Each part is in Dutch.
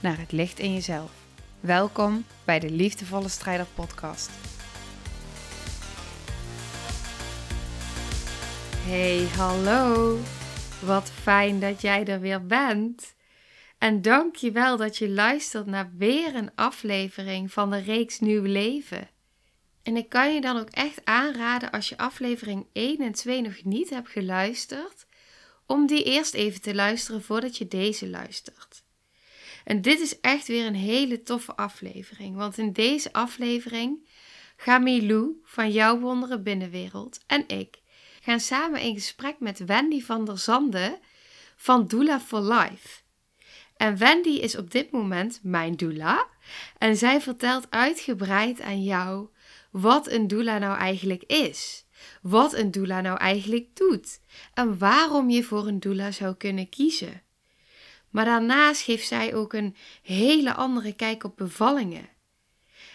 naar het licht in jezelf. Welkom bij de Liefdevolle Strijder Podcast. Hey, hallo. Wat fijn dat jij er weer bent. En dank je wel dat je luistert naar weer een aflevering van de reeks Nieuw Leven. En ik kan je dan ook echt aanraden als je aflevering 1 en 2 nog niet hebt geluisterd, om die eerst even te luisteren voordat je deze luistert. En dit is echt weer een hele toffe aflevering, want in deze aflevering gaan Milou van Jouw Wonderen Binnenwereld en ik gaan samen in gesprek met Wendy van der Zande van Doula for Life. En Wendy is op dit moment mijn doula en zij vertelt uitgebreid aan jou wat een doula nou eigenlijk is. Wat een doula nou eigenlijk doet. En waarom je voor een doula zou kunnen kiezen. Maar daarnaast geeft zij ook een hele andere kijk op bevallingen.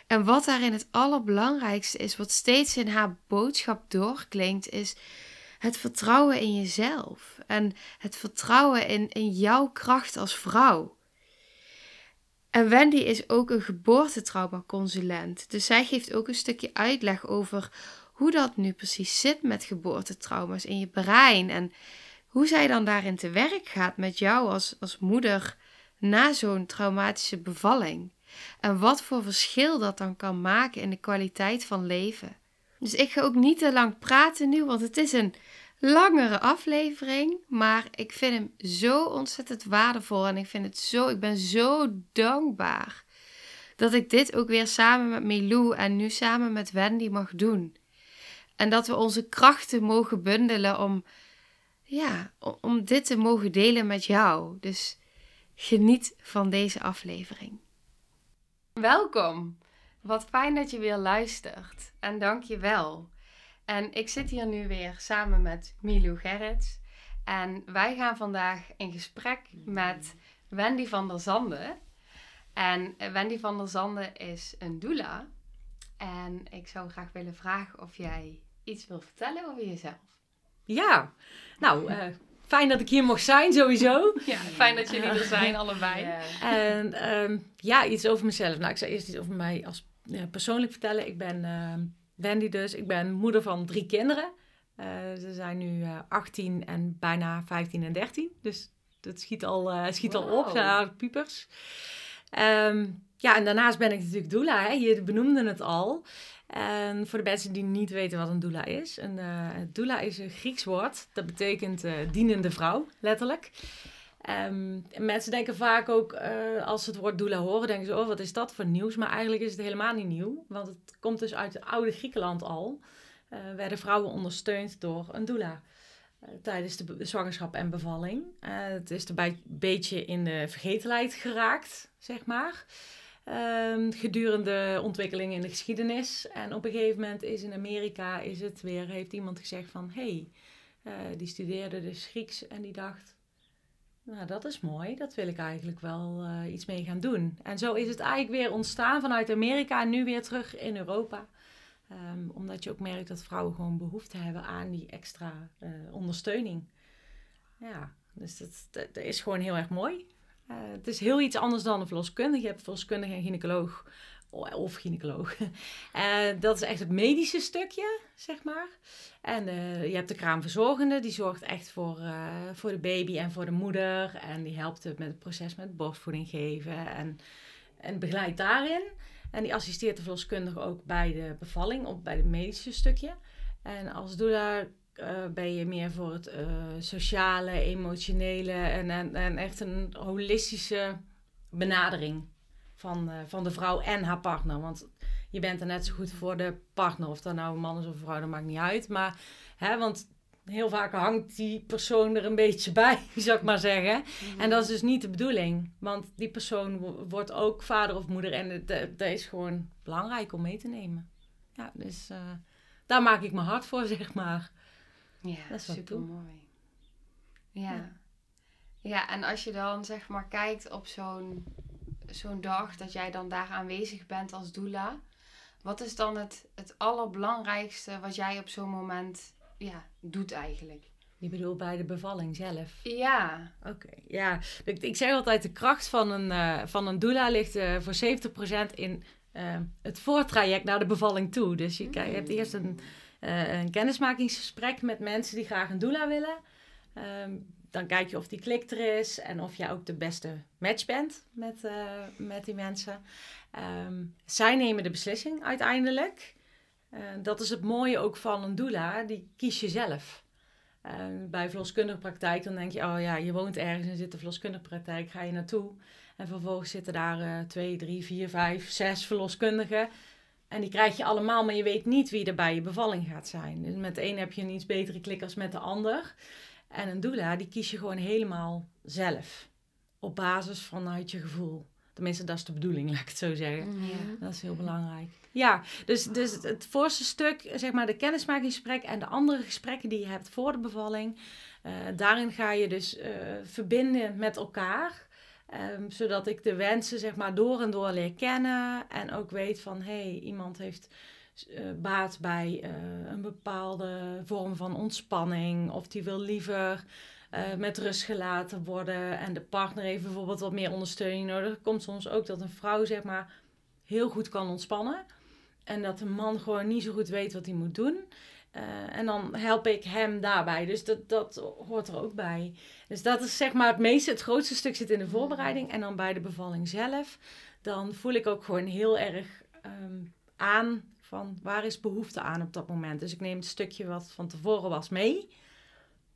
En wat daarin het allerbelangrijkste is, wat steeds in haar boodschap doorklinkt, is het vertrouwen in jezelf. En het vertrouwen in, in jouw kracht als vrouw. En Wendy is ook een geboortetraumaconsulent. Dus zij geeft ook een stukje uitleg over hoe dat nu precies zit met geboortetrauma's in je brein. En hoe zij dan daarin te werk gaat met jou als, als moeder na zo'n traumatische bevalling. En wat voor verschil dat dan kan maken in de kwaliteit van leven. Dus ik ga ook niet te lang praten nu, want het is een langere aflevering, maar ik vind hem zo ontzettend waardevol en ik vind het zo, ik ben zo dankbaar dat ik dit ook weer samen met Milou en nu samen met Wendy mag doen. En dat we onze krachten mogen bundelen om, ja, om dit te mogen delen met jou. Dus geniet van deze aflevering. Welkom. Wat fijn dat je weer luistert. En dank je wel. En ik zit hier nu weer samen met Milou Gerrits. En wij gaan vandaag in gesprek met Wendy van der Zande. En Wendy van der Zande is een doula. En ik zou graag willen vragen of jij iets wil vertellen over jezelf. Ja, nou, uh, fijn dat ik hier mocht zijn sowieso. Ja, fijn dat jullie er zijn, allebei. En um, ja, iets over mezelf. Nou, ik zou eerst iets over mij als persoonlijk vertellen. Ik ben... Uh, Wendy dus. Ik ben moeder van drie kinderen. Uh, ze zijn nu uh, eh, 18 en bijna 15 en 13. Dus dat schiet al, uh, schiet al op. Ze zijn pupers. Um, ja, en daarnaast ben ik natuurlijk doula. Hè. Je benoemde het al. En voor de mensen die niet weten wat een doula is. Een doula is een Grieks woord. Dat betekent dienende vrouw, letterlijk. Um, mensen denken vaak ook, uh, als ze het woord doula horen, denken ze, oh, wat is dat voor nieuws? Maar eigenlijk is het helemaal niet nieuw, want het komt dus uit het oude Griekenland al. Werden vrouwen ondersteund door een doula tijdens de zwangerschap en bevalling. het is erbij een beetje in de vergetelheid geraakt, zeg maar. Um, gedurende ontwikkelingen in de geschiedenis. En op een gegeven moment is in Amerika is het weer, heeft iemand gezegd van, hé, hey, die studeerde dus Grieks en die dacht nou, dat is mooi. Dat wil ik eigenlijk wel uh, iets mee gaan doen. En zo is het eigenlijk weer ontstaan vanuit Amerika en nu weer terug in Europa. Um, omdat je ook merkt dat vrouwen gewoon behoefte hebben aan die extra uh, ondersteuning. Ja, dus dat, dat, is gewoon heel erg mooi. Uh, het is heel iets anders dan een verloskundige. Je hebt verloskundige en gynaecoloog of gynaecoloog. Uh, dat is echt het medische stukje, zeg maar. En uh, je hebt de kraamverzorgende, die zorgt echt voor, voor de baby en voor de moeder. En die helpt met het proces met borstvoeding geven en, en begeleidt daarin. En die assisteert de verloskundige ook bij de bevalling, of bij het medische stukje. En als doula ben je meer voor het sociale, emotionele en, en, en echt een holistische benadering van, uh, van de vrouw en haar partner. Want je bent er net zo goed voor de partner. Of dat nou een man is of een vrouw, dat maakt niet uit. Maar, hè, want heel vaak hangt die persoon er een beetje bij, zou ik maar zeggen. Mhm. En dat is dus niet de bedoeling. Want die persoon wo- wordt ook vader of moeder. En dat is gewoon belangrijk om mee te nemen. Ja, dus eh, daar maak ik me hard voor, zeg maar. Ja, Dat is super mooi. Ja. Ja. ja. en als je dan zeg maar kijkt op zo'n zo'n dag dat jij dan daar aanwezig bent als doula. Wat is dan het, het allerbelangrijkste wat jij op zo'n moment ja, doet eigenlijk? Je bedoelt bij de bevalling zelf. Ja, Oké, ja. Ik, ik zeg altijd, de kracht van een, eh, van een doula ligt eh, voor 70% in eh, het voortraject naar de bevalling toe. Dus je, krijgt- je hebt eerst een, eh, een kennismakingsgesprek met mensen die graag een doula willen. Ehm, dan kijk je of die klik er is en of jij ook de beste match bent met, eh, met die mensen. Ehm, zij nemen de beslissing uiteindelijk. Eh, dat is het mooie ook van een doula, die kies je zelf. Eh, bij verloskundige praktijk, dan denk je, oh ja, je woont ergens en zit de verloskundige praktijk, ga je naartoe. En vervolgens zitten daar twee, drie, vier, vijf, zes verloskundigen. En die krijg je allemaal, maar je weet niet wie er bij je bevalling gaat zijn. Dus met de een heb je een iets betere klik als met de ander. En een doula, die kies je gewoon helemaal zelf. Op basis vanuit je gevoel. Tenminste, dat is de bedoeling, laat ik het zo zeggen. ja. Dat is heel belangrijk. Ja, dus, dus het- het voorste stuk, zeg maar de kennismakingsgesprek en de andere gesprekken die je hebt voor de bevalling. eh, daarin ga je dus eh, verbinden met elkaar. Ehm, zodat ik de wensen zeg maar door en door leer kennen. En ook weet van, hé, hey, iemand heeft eh, baat bij eh, een bepaalde vorm van ontspanning. Of die wil liever eh, met rust gelaten worden. En de partner heeft bijvoorbeeld wat meer ondersteuning nodig. Komt soms ook dat een vrouw zeg maar heel goed kan ontspannen. En dat een man gewoon niet zo goed weet wat hij moet doen. Eh, en dan help ik hem daarbij. Dus dat, dat hoort er ook bij. Dus dat is zeg maar het meeste, het grootste stuk zit in de voorbereiding. En dan bij de bevalling zelf, dan voel ik ook gewoon heel erg ehm, aan van waar is behoefte aan op dat moment. Dus ik neem het stukje wat van tevoren was mee.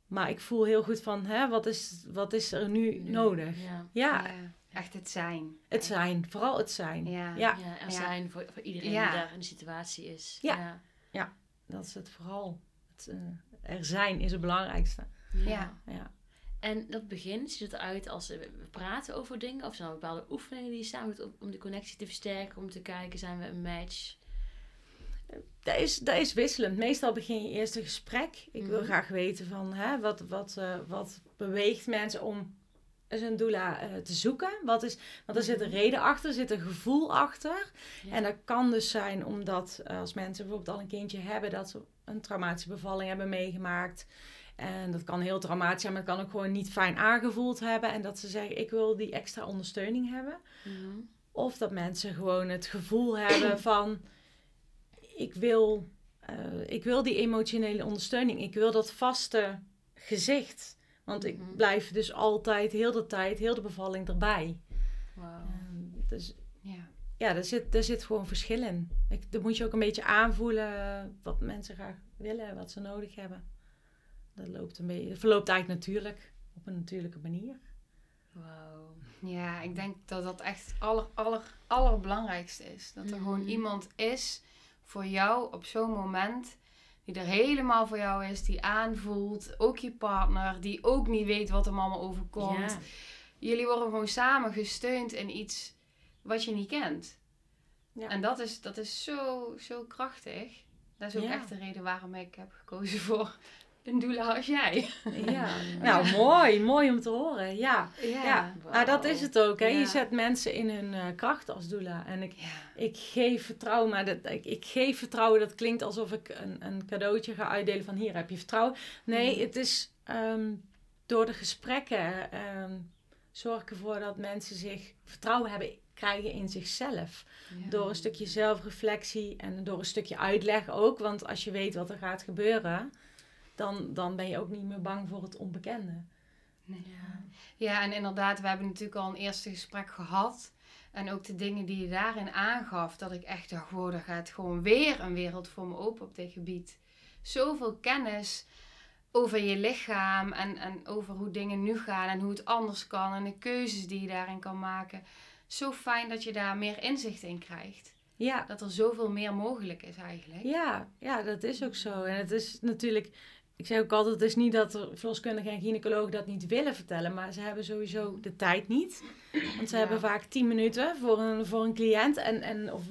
Maar ik voel heel goed van, hè, wat, is, wat is er nu nodig? Ja. Ja, Ja, echt het zijn. het zijn. Vooral het zijn. Ja. Ja. Ja, er Ja. zijn voor, voor iedereen Ja. die daar in de situatie is. Ja. Dat is het vooral. Het, eh, er zijn is het belangrijkste. Ja. Ja. En dat begin ziet het eruit als eh, we praten over dingen. Of zijn er bepaalde oefeningen die je samen doet om- om de connectie te versterken. Om te kijken, zijn we een match? Dat is, dat is wisselend. Meestal begin je eerst een gesprek. Ik wil Mhm. graag weten van hè, wat, wat, eh, wat beweegt mensen om een doula eh, te zoeken. Wat is, want er zit een reden achter, er zit een gevoel achter. Ja. En dat kan dus zijn omdat eh, als mensen bijvoorbeeld al een kindje hebben, dat ze een traumatische bevalling hebben meegemaakt. En dat kan heel traumatisch zijn, maar het kan ook gewoon niet fijn aangevoeld hebben. En dat ze zeggen, ik wil die extra ondersteuning hebben. Mhm. Of dat mensen gewoon het gevoel hebben van... Ik wil, eh, ik wil die emotionele ondersteuning. Ik wil dat vaste gezicht. Want ik Mhm. blijf dus altijd, heel de tijd, heel de bevalling erbij. Wauw. Ehm, dus Ja. ja, daar zit, daar zit gewoon verschil in. Ik, dan moet je ook een beetje aanvoelen wat mensen graag willen, wat ze nodig hebben. Dat loopt een beetje, dat verloopt eigenlijk natuurlijk, op een natuurlijke manier. Wauw. Ja, ik denk dat dat echt het aller, aller, allerbelangrijkste is. Dat er gewoon Mhm. iemand is voor jou op zo'n moment. Die er helemaal voor jou is, die aanvoelt. Ook je partner, die ook niet weet wat hem allemaal overkomt. Ja. Jullie worden gewoon samen gesteund in iets wat je niet kent. Ja. En dat is, dat is zo, zo krachtig. Dat is ook Ja. echt de reden waarom ik heb gekozen voor een doula als jij. Ja, nou mooi, mooi om te horen. Ja, ja. Nou, dat is het ook. Hè. Ja. Je zet mensen in hun eh, kracht als doula. En ik, Ja. ik geef vertrouwen, maar dat, ik, ik geef vertrouwen, dat klinkt alsof ik een, een cadeautje ga uitdelen van hier heb je vertrouwen. Nee, Mhm. het is ehm, door de gesprekken ehm zorg ik ervoor dat mensen zich vertrouwen hebben, krijgen in zichzelf. Door een stukje zelfreflectie en door een stukje uitleg ook. Want als je weet wat er gaat gebeuren, dan, dan ben je ook niet meer bang voor het onbekende. Nee. Ja. Ja, en inderdaad, we hebben natuurlijk al een eerste gesprek gehad. En ook de dingen die je daarin aangaf, dat ik echt dacht, wow, er gaat gewoon weer een wereld voor me open op dit gebied. Zoveel kennis over je lichaam en, en over hoe dingen nu gaan en hoe het anders kan en de keuzes die je daarin kan maken. Zo fijn dat je daar meer inzicht in krijgt. Ja, Dat er zoveel meer mogelijk is eigenlijk. ja, ja, dat is ook zo. En het is natuurlijk ik zeg ook altijd, het is niet dat er verloskundigen en gynaecologen dat niet willen vertellen, maar ze hebben sowieso de tijd niet. Want ze Ja. hebben vaak 10 minuten voor een, voor een cliënt en, en, of,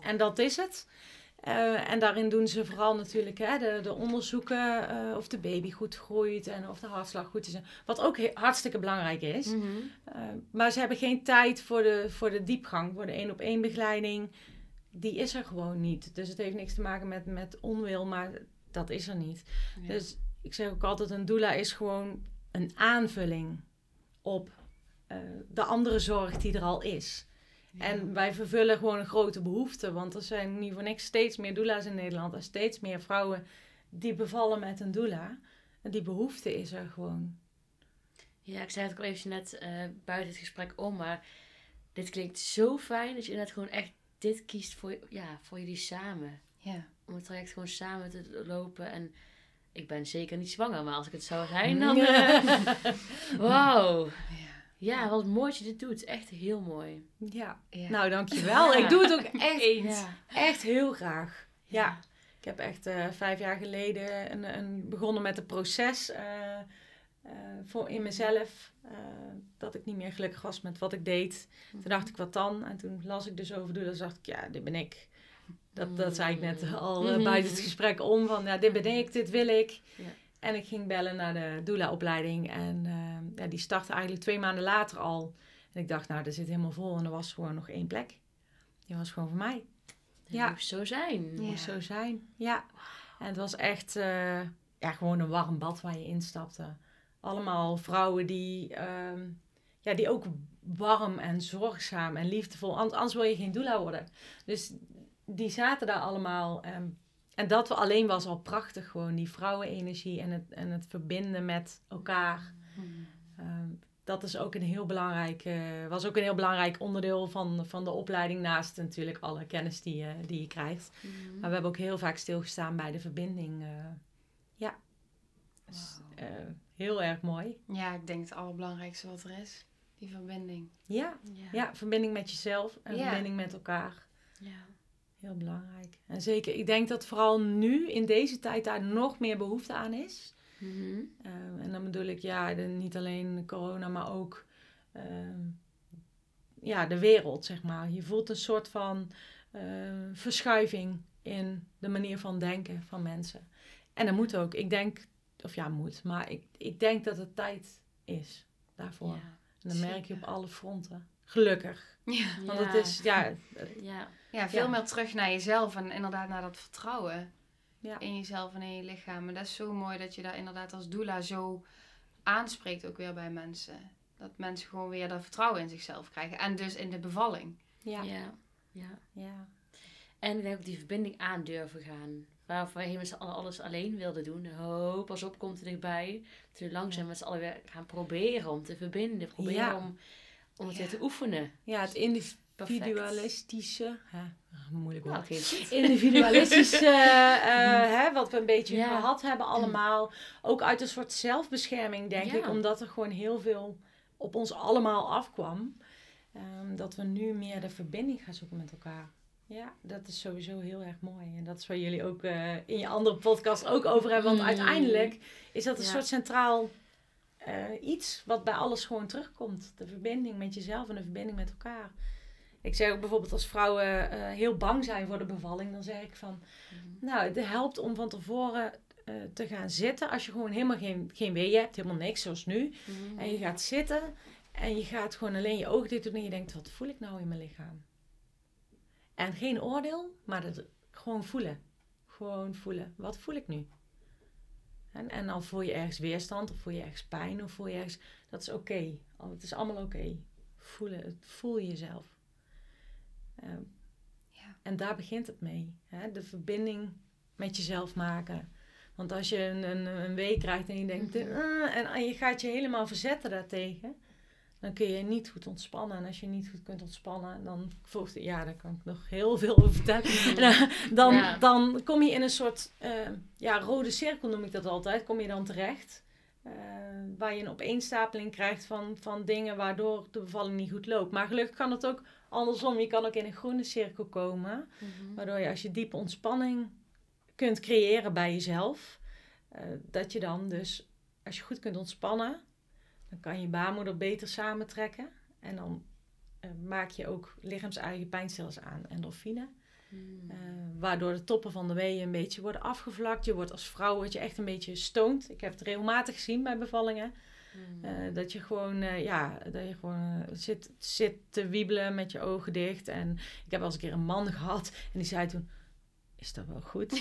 en dat is het. Eh, en daarin doen ze vooral natuurlijk hè, de, de onderzoeken eh, of de baby goed groeit en of de hartslag goed is. Wat ook hartstikke belangrijk is. Mhm. Eh, maar ze hebben geen tijd voor de, voor de diepgang, voor de één op één begeleiding. Die is er gewoon niet. Dus het heeft niks te maken met, met onwil, maar dat is er niet. Ja. Dus ik zeg ook altijd, een doula is gewoon een aanvulling op eh, de andere zorg die er al is. En wij vervullen gewoon een grote behoefte. Want er zijn niet voor niks steeds meer doula's in Nederland. En steeds meer vrouwen die bevallen met een doula. En die behoefte is er gewoon. Ja, ik zei het ook al even net eh, buiten het gesprek om, maar dit klinkt zo fijn dat je inderdaad gewoon echt dit kiest voor, ja, voor jullie samen. Ja. Om het traject gewoon samen te lopen. En ik ben zeker niet zwanger, maar als ik het zou zijn, dan... eh, Wauw. Ja. Wat mooi dat je dit doet. Echt heel mooi. Ja, Ja. nou dankjewel. Ja. Ik doe het ook echt, Ja. echt heel graag. Ja, ik heb echt eh, vijf jaar geleden een, een, begonnen met een proces eh, voor in mezelf. dat ik niet meer gelukkig was met wat ik deed. Toen dacht ik, wat dan? En toen las ik dus over doelen. dacht ik, ja, dit ben ik. Dat, dat zei ik net al eh, Mhm. buiten het gesprek om. Van, ja, dit ben ik, dit wil ik. Ja. En ik ging bellen naar de doula-opleiding. En eh, ja, die startte eigenlijk twee maanden later al. En ik dacht, nou, dat zit helemaal vol. En er was gewoon nog één plek. Die was gewoon voor mij. Dat Ja. moet zo zijn. Ja. Moest zo zijn. Ja. En het was echt eh, ja, gewoon een warm bad waar je instapte. Allemaal vrouwen die, ehm, ja, die ook warm en zorgzaam en liefdevol. an- Anders wil je geen doula worden. Dus die zaten daar allemaal. ehm, en dat we alleen was al prachtig gewoon. Die vrouwenenergie en het, en het verbinden met elkaar. Mhm. Ehm, dat is ook een heel belangrijk, eh, was ook een heel belangrijk onderdeel van, van de opleiding. Naast natuurlijk alle kennis die je, die je krijgt. Mhm. Maar we hebben ook heel vaak stilgestaan bij de verbinding. eh, ja. Dus, eh, heel erg mooi. Ja, ik denk het allerbelangrijkste wat er is. Die verbinding. Ja, Ja. ja verbinding met jezelf en Ja. verbinding met elkaar. Ja. Heel belangrijk. En zeker, ik denk dat vooral nu in deze tijd daar nog meer behoefte aan is. Mhm. Eh, en dan bedoel ik, ja, de- niet alleen corona, maar ook ehm, ja, de wereld, zeg maar. Je voelt een soort van eh, verschuiving in de manier van denken van mensen. En dat moet ook. Ik denk, of ja, moet, maar ik, ik denk dat het tijd is daarvoor. Ja. en dat merk je op alle fronten. Gelukkig. Ja. Want Ja. het is, ja, Ja. Ja, veel Ja. meer terug naar jezelf en inderdaad naar dat vertrouwen ja, in jezelf en in je lichaam. En dat is zo mooi dat je daar inderdaad als doula zo aanspreekt ook weer bij mensen. Dat mensen gewoon weer dat vertrouwen in zichzelf krijgen. En dus in de bevalling. ja, ja. Ja. ja. En ik denk ook die verbinding aan durven gaan. Waar wij met z'n allen alles alleen wilden doen. Oh, pas op, komt er dichtbij. Toen we langzaam met z'n allen weer gaan proberen om te verbinden. Proberen Ja. om, om het Ja. weer te oefenen. Ja, het individualistische. Hè? Moeilijk woord. Nou, individualistische, eh, hè, wat we een beetje Ja. gehad hebben allemaal. Ook uit een soort zelfbescherming, denk Ja. ik. Omdat er gewoon heel veel op ons allemaal afkwam. Ehm, dat we nu meer de verbinding gaan zoeken met elkaar. Ja, dat is sowieso heel erg mooi. En dat is waar jullie ook eh, in je andere podcast ook over hebben. Want Mm. uiteindelijk is dat een Ja. soort centraal eh, iets wat bij alles gewoon terugkomt. De verbinding met jezelf en de verbinding met elkaar. Ik zeg ook bijvoorbeeld als vrouwen eh, heel bang zijn voor de bevalling, dan zeg ik van, nou, het helpt om van tevoren eh, te gaan zitten als je gewoon helemaal geen, geen weeën hebt, helemaal niks zoals nu. Mhm. En je gaat zitten en je gaat gewoon alleen je ogen dicht doen en je denkt, wat voel ik nou in mijn lichaam? En geen oordeel, maar dat, gewoon voelen. Gewoon voelen. Wat voel ik nu? En, en dan voel je ergens weerstand of voel je ergens pijn of voel je ergens... Dat is oké. Al- Het is allemaal oké. Voelen. het- Voel jezelf. Ehm, Ja. En daar begint het mee. Hè? De verbinding met jezelf maken. Want als je een, een, een week krijgt en je denkt... Mhm. "Eh," en, en je gaat je helemaal verzetten daartegen... Dan kun je niet goed ontspannen. En als je niet goed kunt ontspannen, dan volgt ja, daar kan ik nog heel veel over vertellen. En, dan, Ja. dan kom je in een soort eh, ja, rode cirkel, noem ik dat altijd. Kom je dan terecht. eh, waar je een opeenstapeling krijgt van, van dingen waardoor de bevalling niet goed loopt. Maar gelukkig kan het ook andersom. Je kan ook in een groene cirkel komen. Mhm. Waardoor je als je diepe ontspanning kunt creëren bij jezelf. eh, dat je dan dus, als je goed kunt ontspannen, dan kan je baarmoeder beter samentrekken. En dan eh, maak je ook lichaams-eigen pijnstillers aan, endorfine. Hmm. Eh, waardoor de toppen van de weeën een beetje worden afgevlakt. Je wordt als vrouw word je echt een beetje stoned. Ik heb het regelmatig gezien bij bevallingen. Hmm. Eh, dat je gewoon, eh, ja, dat je gewoon eh, zit, zit te wiebelen met je ogen dicht. En ik heb wel eens een keer een man gehad en die zei toen, is dat wel goed?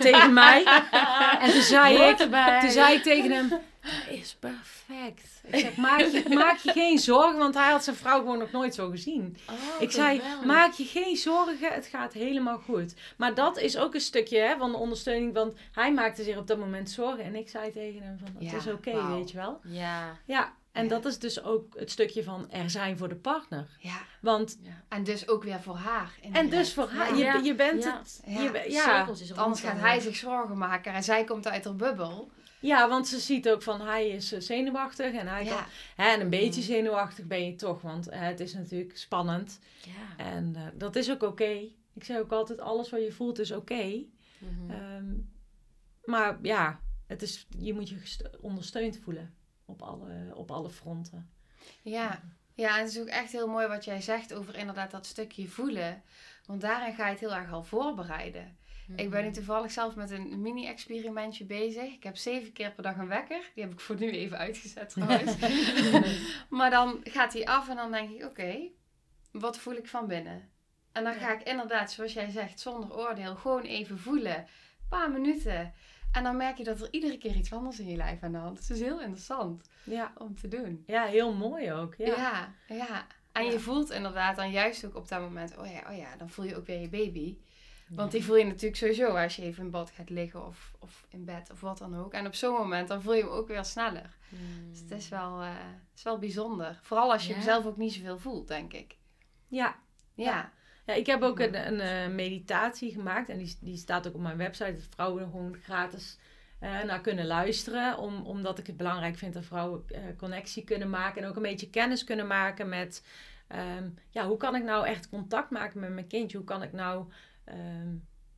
tegen mij. En toen zei ik, erbij. toen zei ik tegen hem, dat is perfect. Ik zeg, maak je, maak je geen zorgen, want hij had zijn vrouw gewoon nog nooit zo gezien. Oh, Ik zei, maak je geen zorgen, het gaat helemaal goed. Maar dat is ook een stukje hè, van de ondersteuning, want hij maakte zich op dat moment zorgen. En ik zei tegen hem van, het Ja, is oké, weet je wel. Ja. Ja, en Ja. dat is dus ook het stukje van er zijn voor de partner. Ja, Want, ja. en dus ook weer voor haar. en dus voor haar, Ja. je, je bent Ja. het. Ja. Je, ja. Cirkels is Anders gaat hij zich zorgen maken en zij komt uit haar bubbel. ja, want ze ziet ook van hij is eh, zenuwachtig en hij kan... Hè, en een beetje Mm. zenuwachtig ben je toch, want hè, het is natuurlijk spannend. Ja. En eh, dat is ook oké. Ik zeg ook altijd, alles wat je voelt is oké. Mhm. Ehm, maar ja, het is, je moet je ondersteund voelen op alle, op alle fronten. ja. Ja, en het is ook echt heel mooi wat jij zegt over inderdaad dat stukje voelen. Want daarin ga je het heel erg al voorbereiden. Ik ben nu toevallig zelf met een mini-experimentje bezig. Ik heb zeven keer per dag een wekker. Die heb ik voor nu even uitgezet trouwens. maar dan gaat die af en dan denk ik, oké, wat voel ik van binnen? En dan ga ik inderdaad, zoals jij zegt, zonder oordeel, gewoon even voelen. Een paar minuten. En dan merk je dat er iedere keer iets anders in je lijf aan de hand is. Het is heel interessant Ja, om te doen. ja heel mooi ook. Ja. Ja, ja. En Ja. je voelt inderdaad dan juist ook op dat moment, oh ja, oh ja, dan voel je ook weer je baby. Want die voel je natuurlijk sowieso als je even in bad gaat liggen of, of in bed of wat dan ook. En op zo'n moment dan voel je hem ook weer sneller. Mhm. Dus het is wel, eh, het is wel bijzonder. Vooral als je Ja. zelf ook niet zoveel voelt, denk ik. Ja. Ja. Ja, ik heb ook een, een eh, meditatie gemaakt en die, die staat ook op mijn website. Dat vrouwen er gewoon gratis eh, naar kunnen luisteren. Om, omdat ik het belangrijk vind dat vrouwen eh, connectie kunnen maken en ook een beetje kennis kunnen maken met... ehm, ja, hoe kan ik nou echt contact maken met mijn kindje? Hoe kan ik nou ehm,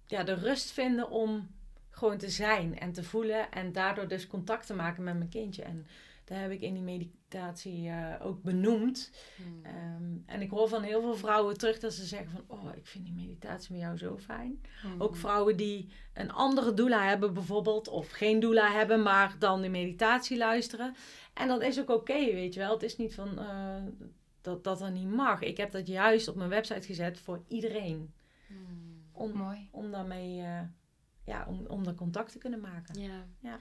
ja, de rust vinden om gewoon te zijn en te voelen en daardoor dus contact te maken met mijn kindje. En daar heb ik in die meditatie eh, ook benoemd. Mhm. Ehm, en ik hoor van heel veel vrouwen terug dat ze zeggen van... oh, ik vind die meditatie met jou zo fijn. Mhm. Ook vrouwen die een andere doula hebben bijvoorbeeld... of geen doula hebben, maar dan die meditatie luisteren. En dat is ook oké, weet je wel. Het is niet van eh, dat dat dan niet mag. Ik heb dat juist op mijn website gezet voor iedereen. Mhm. Om, Mooi. om daarmee... eh, ja, om, om contact te kunnen maken. Ja. Ja.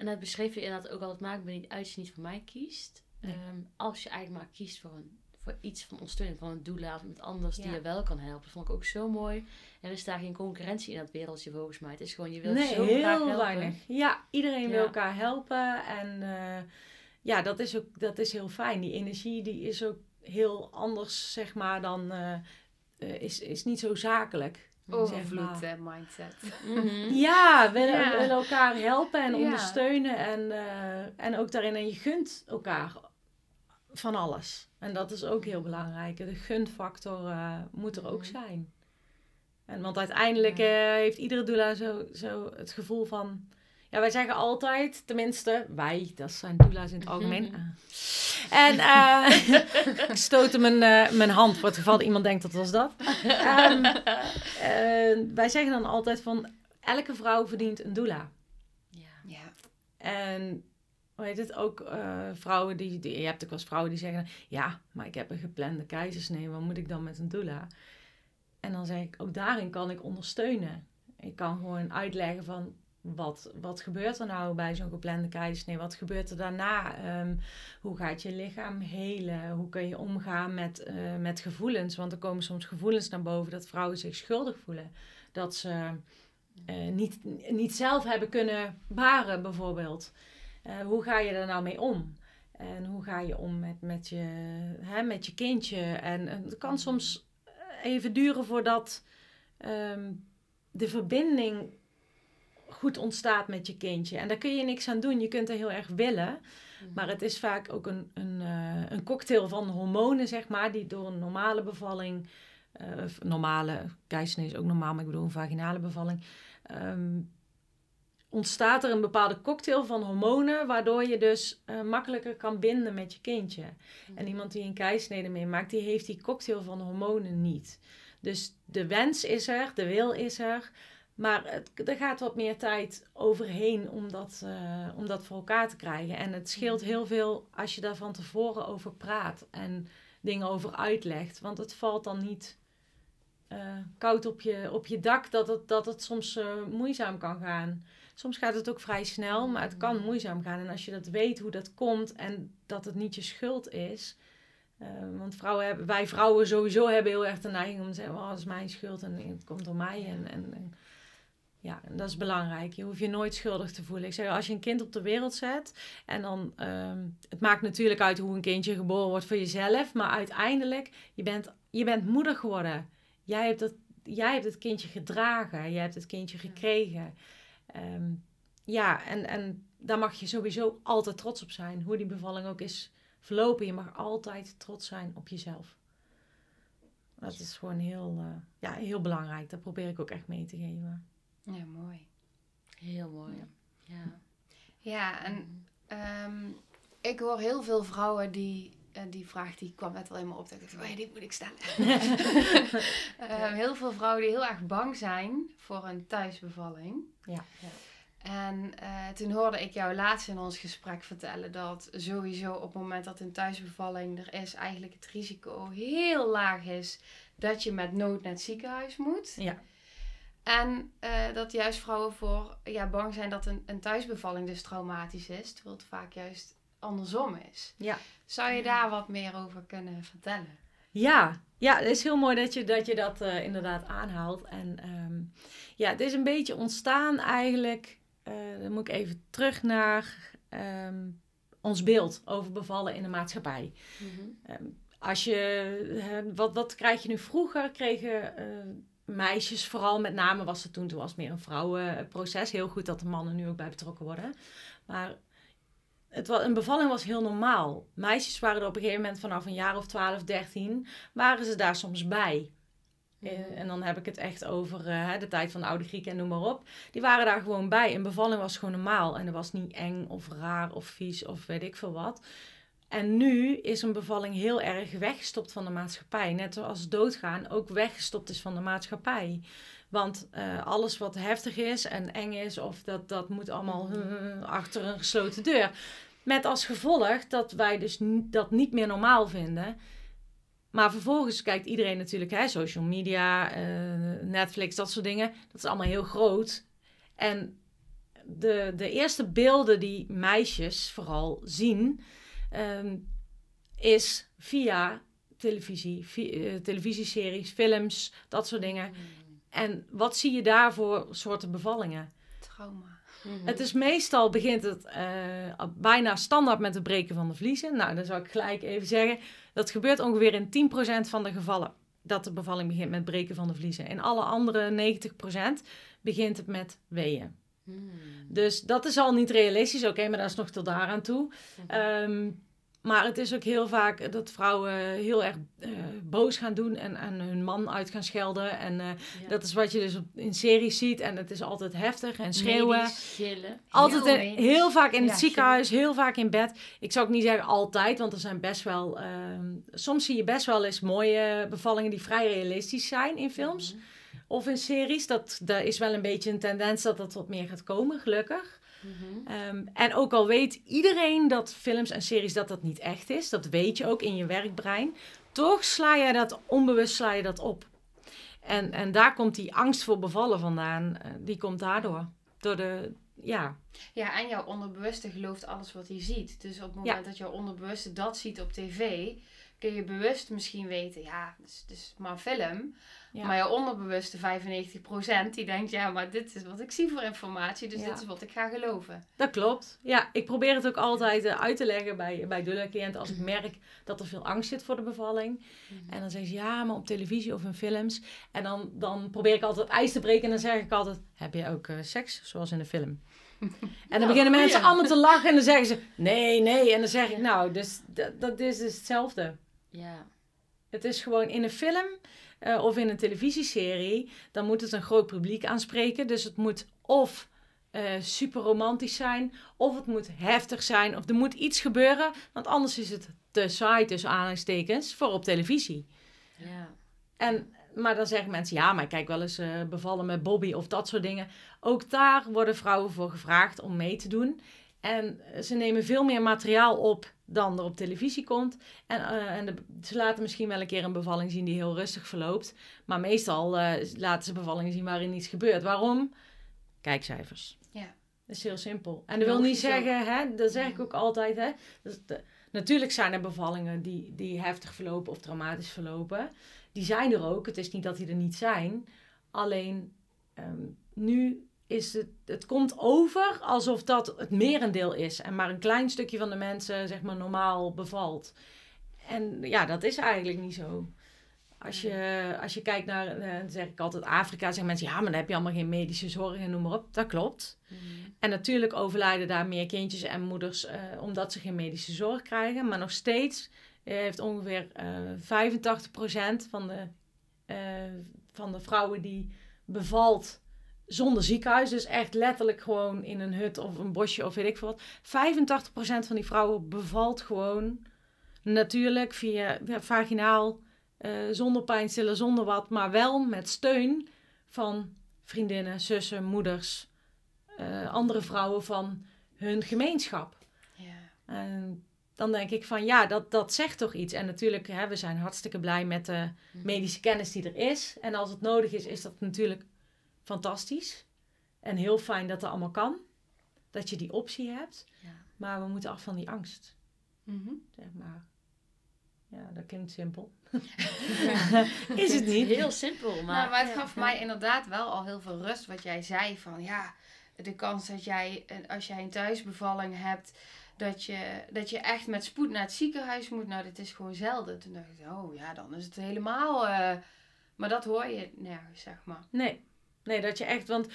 En dat beschreef je inderdaad ook al. Het maakt me niet uit als je niet voor mij kiest. Nee. Ehm, als je eigenlijk maar kiest voor, een, voor iets van ondersteuning, van een of iemand anders die je wel kan helpen. Dat vond ik ook zo mooi. Er is daar geen concurrentie in dat wereldje volgens mij. Het is gewoon, je wilt nee, zo graag heel helpen. weinig. Ja, iedereen wil elkaar helpen. En eh, ja, dat is ook dat is heel fijn. Die energie die is ook heel anders, zeg maar, dan... eh, eh, is, is niet zo zakelijk. Overvloed Zeg eh, mindset. Mhm. Ja, we willen, Ja. willen elkaar helpen en Ja. ondersteunen. En, eh, en ook daarin. En je gunt elkaar van alles. En dat is ook heel belangrijk. De gunfactor eh, moet er ook zijn. En, want uiteindelijk Ja. eh, heeft iedere doula zo, zo het gevoel van... Ja, wij zeggen altijd, tenminste, wij, dat zijn doula's in het algemeen. Mhm. Ah. En eh, ik stootte mijn, eh, mijn hand voor het geval dat iemand denkt dat was dat. Ehm, eh, wij zeggen dan altijd van, elke vrouw verdient een doula. Ja. Ja. En hoe heet het ook, eh, vrouwen die, die, je hebt ook wel eens vrouwen die zeggen, ja, maar ik heb een geplande keizersnee, wat moet ik dan met een doula? En dan zeg ik, ook daarin kan ik ondersteunen. Ik kan gewoon uitleggen van, wat, wat gebeurt er nou bij zo'n geplande keizersnee? Wat gebeurt er daarna? Ehm, hoe gaat je lichaam helen? Hoe kun je omgaan met, eh, met gevoelens? Want er komen soms gevoelens naar boven dat vrouwen zich schuldig voelen. Dat ze eh, niet, niet zelf hebben kunnen baren, bijvoorbeeld. Eh, hoe ga je daar nou mee om? En hoe ga je om met, met, je, hè, met je kindje? En het kan soms even duren voordat ehm, de verbinding goed ontstaat met je kindje. En daar kun je niks aan doen. Je kunt er heel erg willen. Maar het is vaak ook een, een, eh, een cocktail van hormonen, zeg maar, die door een normale bevalling, eh, of normale keizersnee is ook normaal, maar ik bedoel een vaginale bevalling, ehm, ontstaat er een bepaalde cocktail van hormonen, waardoor je dus eh, makkelijker kan binden met je kindje. En iemand die een keisnede meemaakt, die heeft die cocktail van hormonen niet. Dus de wens is er, de wil is er, maar het, er gaat wat meer tijd overheen om dat, eh, om dat voor elkaar te krijgen. En het scheelt heel veel als je daar van tevoren over praat en dingen over uitlegt. Want het valt dan niet eh, koud op je, op je dak dat het, dat het soms eh, moeizaam kan gaan. Soms gaat het ook vrij snel, maar het kan moeizaam gaan. En als je dat weet hoe dat komt en dat het niet je schuld is. want vrouwen hebben, wij vrouwen sowieso hebben heel erg de neiging om te zeggen: oh, dat is mijn schuld en het komt door mij. En, en, en ja, en dat is belangrijk. Je hoeft je nooit schuldig te voelen. Ik zeg, als je een kind op de wereld zet en dan, ehm, het maakt natuurlijk uit hoe een kindje geboren wordt voor jezelf, maar uiteindelijk, je bent, je bent moeder geworden. Jij hebt, dat, jij hebt het kindje gedragen, jij hebt het kindje gekregen. Ehm, ja, en, en daar mag je sowieso altijd trots op zijn, hoe die bevalling ook is verlopen. Je mag altijd trots zijn op jezelf. Dat is gewoon heel, eh, ja, heel belangrijk. Dat probeer ik ook echt mee te geven. Ja, mooi. Heel mooi. Ja. Ja, en ehm, ik hoor heel veel vrouwen die, eh, die vraag die kwam net al in me op. Dat ik dacht, oh ja, die moet ik stellen. Ehm, heel veel vrouwen die heel erg bang zijn voor een thuisbevalling. Ja. En eh, toen hoorde ik jou laatst in ons gesprek vertellen dat sowieso op het moment dat een thuisbevalling er is, eigenlijk het risico heel laag is dat je met nood naar het ziekenhuis moet. Ja. En eh, dat juist vrouwen voor ja, bang zijn dat een, een thuisbevalling dus traumatisch is, terwijl het vaak juist andersom is. Ja. Zou je daar wat meer over kunnen vertellen? Ja, ja, het is heel mooi dat je dat, je dat eh, inderdaad aanhaalt. En ehm, ja, het is een beetje ontstaan eigenlijk. eh, dan moet ik even terug naar ehm, ons beeld over bevallen in de maatschappij. Mhm. Ehm, als je, wat, wat krijg je nu vroeger? Kregen meisjes, vooral met name was het toen, toen was het meer een vrouwenproces. Heel goed dat de mannen nu ook bij betrokken worden. Maar het was, een bevalling was heel normaal. Meisjes waren er op een gegeven moment vanaf een jaar of 12, 13, waren ze daar soms bij. Eh, En dan heb ik het echt over eh, de tijd van de oude Grieken en noem maar op. Die waren daar gewoon bij. Een bevalling was gewoon normaal. En dat was niet eng of raar of vies of weet ik veel wat. En nu is een bevalling heel erg weggestopt van de maatschappij. Net zoals doodgaan ook weggestopt is van de maatschappij. Want eh, alles wat heftig is en eng is, of dat, dat moet allemaal eh, achter een gesloten deur. Met als gevolg dat wij dus dat niet meer normaal vinden. Maar vervolgens kijkt iedereen natuurlijk, hè, social media, eh, Netflix, dat soort dingen. Dat is allemaal heel groot. En de, de eerste beelden die meisjes vooral zien, ehm, is via televisie, vi- eh, televisieseries, films, dat soort dingen. En wat zie je daar voor soorten bevallingen? Trauma. Mhm. Het is meestal begint het eh, bijna standaard met het breken van de vliezen. Nou, dan zou ik gelijk even zeggen, dat gebeurt ongeveer in 10% van de gevallen dat de bevalling begint met breken van de vliezen. In alle andere 90% begint het met weeën. Mhm. Dus dat is al niet realistisch, oké, maar dat is nog tot daaraan toe. Ehm, maar het is ook heel vaak dat vrouwen heel erg eh, boos gaan doen en, en hun man uit gaan schelden. En eh, Ja. dat is wat je dus in series ziet. En het is altijd heftig en schreeuwen. Medisch. Altijd Heel in- heel vaak in Ja, het ziekenhuis, heel vaak in bed. Ik zou ook niet zeggen altijd, want er zijn best wel. ehm, soms zie je best wel eens mooie bevallingen die vrij realistisch zijn in films Mhm. Of in series. Dat, daar is wel een beetje een tendens dat dat wat meer gaat komen, gelukkig. Mhm. Ehm, en ook al weet iedereen dat films en series dat dat niet echt is, dat weet je ook in je werkbrein, toch sla je dat onbewust sla je dat op. En, en daar komt die angst voor bevallen vandaan. eh, die komt daardoor. Door de, ja, Ja, en jouw onderbewuste gelooft alles wat hij ziet. Dus op het moment dat jouw onderbewuste dat ziet op tv, kun je bewust misschien weten, ja, het is, het is maar een film. Ja. Maar jouw onderbewuste 95% die denkt, ja, maar dit is wat ik zie voor informatie, dus Ja. dit is wat ik ga geloven. Dat klopt. Ja, ik probeer het ook altijd eh, uit te leggen bij, bij de cliënt als ik merk dat er veel angst zit voor de bevalling. En dan zeggen ze ja, maar op televisie of in films. En dan, dan probeer ik altijd het ijs te breken en dan zeg ik altijd: Heb je ook eh, seks zoals in de film? En dan beginnen mensen allemaal te lachen en dan zeggen ze: Nee, nee. En dan zeg ik: Nou, dus dat, dat is dus hetzelfde. Ja. Het is gewoon in een film eh, of in een televisieserie, dan moet het een groot publiek aanspreken. Dus het moet of eh, super romantisch zijn. Of het moet heftig zijn. Of er moet iets gebeuren. Want anders is het te saai tussen aanhalingstekens voor op televisie. Ja. En, maar dan zeggen mensen, ja, maar kijk wel eens eh, bevallen met Bobby of dat soort dingen. Ook daar worden vrouwen voor gevraagd om mee te doen. En eh, ze nemen veel meer materiaal op dan er op televisie komt. En, eh, en de- ze laten misschien wel een keer een bevalling zien die heel rustig verloopt. Maar meestal eh, laten ze bevallingen zien waarin iets gebeurt. Waarom? Kijkcijfers. Ja. Dat is heel simpel. En dat wil niet zeggen, hè, dat zeg ik ook altijd, hè. Dus de- natuurlijk zijn er bevallingen die, die heftig verlopen of traumatisch verlopen. Die zijn er ook. Het is niet dat die er niet zijn. Alleen ehm, nu is het, het komt over alsof dat het merendeel is. En maar een klein stukje van de mensen, zeg maar, normaal bevalt. En ja, dat is eigenlijk niet zo. Als je, als je kijkt naar, eh, dan zeg ik altijd Afrika, zeggen mensen, ja, maar dan heb je allemaal geen medische zorg en noem maar op. Dat klopt. Mhm. En natuurlijk overlijden daar meer kindjes en moeders eh, omdat ze geen medische zorg krijgen. Maar nog steeds eh, heeft ongeveer eh 85% van de, van de vrouwen die bevalt zonder ziekenhuis. Dus echt letterlijk gewoon in een hut of een bosje of weet ik veel wat. 85% van die vrouwen bevalt gewoon natuurlijk via, vaginaal, eh, zonder pijnstiller, zonder wat. Maar wel met steun van vriendinnen, zussen, moeders, eh, andere vrouwen van hun gemeenschap. Ja. En dan denk ik van ja, dat, dat zegt toch iets. En natuurlijk, hè, we zijn hartstikke blij met de Mhm. medische kennis die er is. En als het nodig is, is dat natuurlijk fantastisch. En heel fijn dat dat allemaal kan. Dat je die optie hebt. Ja. Maar we moeten af van die angst, Mhm. zeg maar. Ja, dat klinkt simpel. is het niet? Heel simpel, maar... Maar, maar het gaf ja. mij inderdaad wel al heel veel rust wat jij zei van ja, de kans dat jij, als jij een thuisbevalling hebt, dat je, dat je echt met spoed naar het ziekenhuis moet, nou dit is gewoon zelden. Toen dacht ik, oh ja, dan is het helemaal, eh, maar dat hoor je nergens, zeg maar. Nee. Nee, dat je echt, want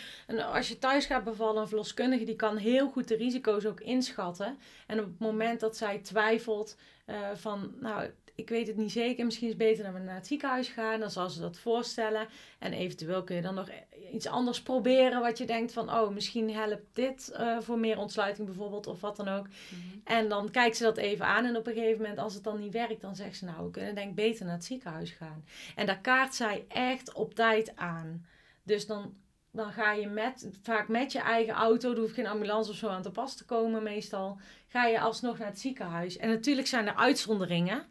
als je thuis gaat bevallen, een verloskundige die kan heel goed de risico's ook inschatten. En op het moment dat zij twijfelt eh, van, nou, ik weet het niet zeker, misschien is het beter dat we naar het ziekenhuis gaan, dan zal ze dat voorstellen. En eventueel kun je dan nog iets anders proberen, wat je denkt van, oh, misschien helpt dit eh, voor meer ontsluiting bijvoorbeeld, of wat dan ook. Mhm. En dan kijkt ze dat even aan en op een gegeven moment, als het dan niet werkt, dan zegt ze, nou, we kunnen denk ik beter naar het ziekenhuis gaan. En daar kaart zij echt op tijd aan. Dus dan, dan ga je met, vaak met je eigen auto, er hoeft geen ambulance of zo aan te pas te komen meestal, ga je alsnog naar het ziekenhuis. En natuurlijk zijn er uitzonderingen,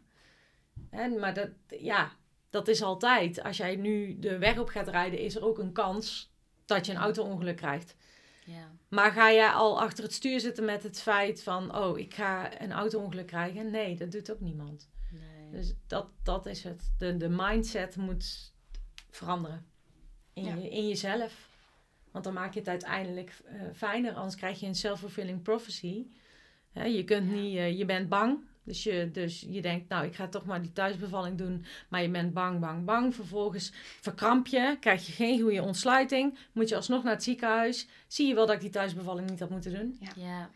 hè, maar dat, ja, dat is altijd. Als jij nu de weg op gaat rijden, is er ook een kans dat je een auto-ongeluk krijgt. Ja. Maar ga jij al achter het stuur zitten met het feit van, oh, ik ga een auto-ongeluk krijgen? Nee, dat doet ook niemand. Nee. Dus dat, dat is het. De, de mindset moet veranderen. In, Ja. je, in jezelf. Want dan maak je het uiteindelijk eh, fijner. Anders krijg je een self-fulfilling prophecy. Hè, je, kunt Ja. niet, eh, je bent bang. Dus je, dus je denkt, nou, ik ga toch maar die thuisbevalling doen. Maar je bent bang, bang, bang. Vervolgens verkramp je. Krijg je geen goede ontsluiting. Moet je alsnog naar het ziekenhuis. Zie je wel dat ik die thuisbevalling niet had moeten doen. Ja, Ja,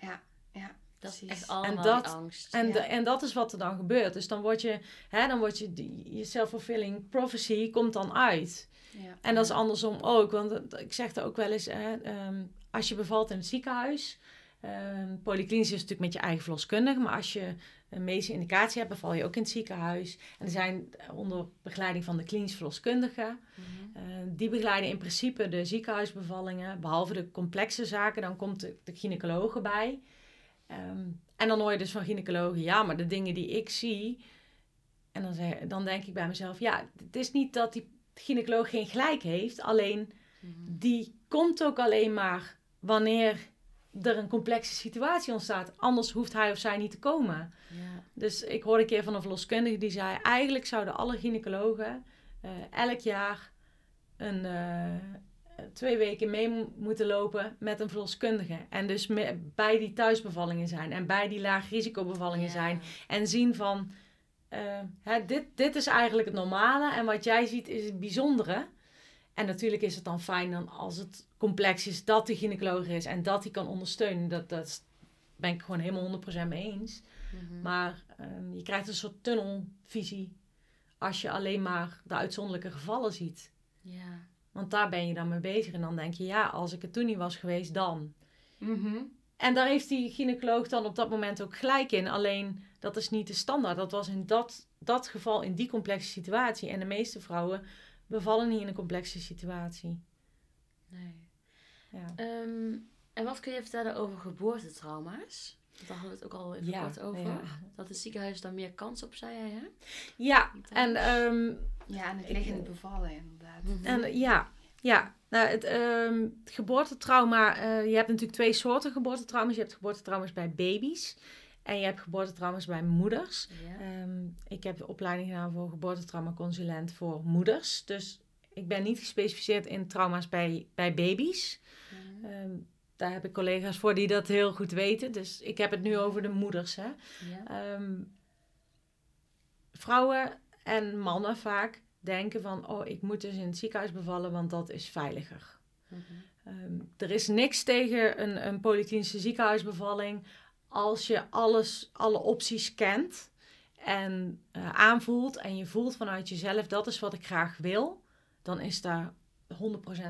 ja, dat is echt allemaal En dat- die angst. En, Ja. de- en dat is wat er dan gebeurt. Dus dan word je, hè, dan word je, die, je self-fulfilling prophecy komt dan uit. Ja. En dat is andersom ook. Want ik zeg er ook wel eens, hè, ehm, als je bevalt in het ziekenhuis, ehm polyklinisch is natuurlijk met je eigen verloskundige, maar als je een medische indicatie hebt, beval je ook in het ziekenhuis. En er zijn onder begeleiding van de klinisch verloskundige, Mhm. eh, die begeleiden in principe de ziekenhuisbevallingen, behalve de complexe zaken, dan komt de, de gynaecoloog erbij. Ehm, en dan hoor je dus van gynaecologen, ja, maar de dingen die ik zie, en dan, zeg, dan denk ik bij mezelf, ja, het is niet dat die gynaecoloog geen gelijk heeft, alleen Mhm. die komt ook alleen maar wanneer er een complexe situatie ontstaat. Anders hoeft hij of zij niet te komen. Ja. Dus ik hoorde een keer van een verloskundige die zei... eigenlijk zouden alle gynaecologen eh, elk jaar een, eh, twee weken mee mo- moeten lopen met een verloskundige. En dus bij die thuisbevallingen zijn en bij die laag risicobevallingen Ja. zijn. En zien van, eh, hè, dit, dit is eigenlijk het normale en wat jij ziet is het bijzondere. En natuurlijk is het dan fijn dan als het complex is dat de gynaecoloog is en dat hij kan ondersteunen. Dat, dat ben ik gewoon helemaal 100% mee eens. Mhm. Maar ehm, je krijgt een soort tunnelvisie als je alleen maar de uitzonderlijke gevallen ziet. Ja. Want daar ben je dan mee bezig. En dan denk je, ja, als ik er toen niet was geweest, dan. Mhm. En daar heeft die gynaecoloog dan op dat moment ook gelijk in. Alleen, dat is niet de standaard. Dat was in dat, dat geval, in die complexe situatie. En de meeste vrouwen bevallen niet in een complexe situatie. Nee. Ja. Ehm, en wat kun je vertellen over geboortetrauma's? Daar hadden we het ook al even Ja, kort over. ja. Dat het ziekenhuis daar meer kans op zei, hè? Ja, en, ehm, Ja, en het liggend bevallen Mhm. en ja, ja. Nou, het ehm, geboortetrauma, eh, je hebt natuurlijk twee soorten geboortetrauma's. Je hebt geboortetrauma's bij baby's en je hebt geboortetrauma's bij moeders. Ehm, ik heb de opleiding gedaan voor geboortetraumaconsulent voor moeders. Dus ik ben niet gespecialiseerd in trauma's bij, bij baby's. Ja. Ehm, daar heb ik collega's voor die dat heel goed weten. Dus ik heb het nu over de moeders. Hè. Vrouwen en mannen vaak denken van... oh, ik moet dus in het ziekenhuis bevallen, want dat is veiliger. Mhm. Ehm, er is niks tegen een, een polyklinische ziekenhuisbevalling... als je alles, alle opties kent en eh, aanvoelt... en je voelt vanuit jezelf, dat is wat ik graag wil... dan is daar 100%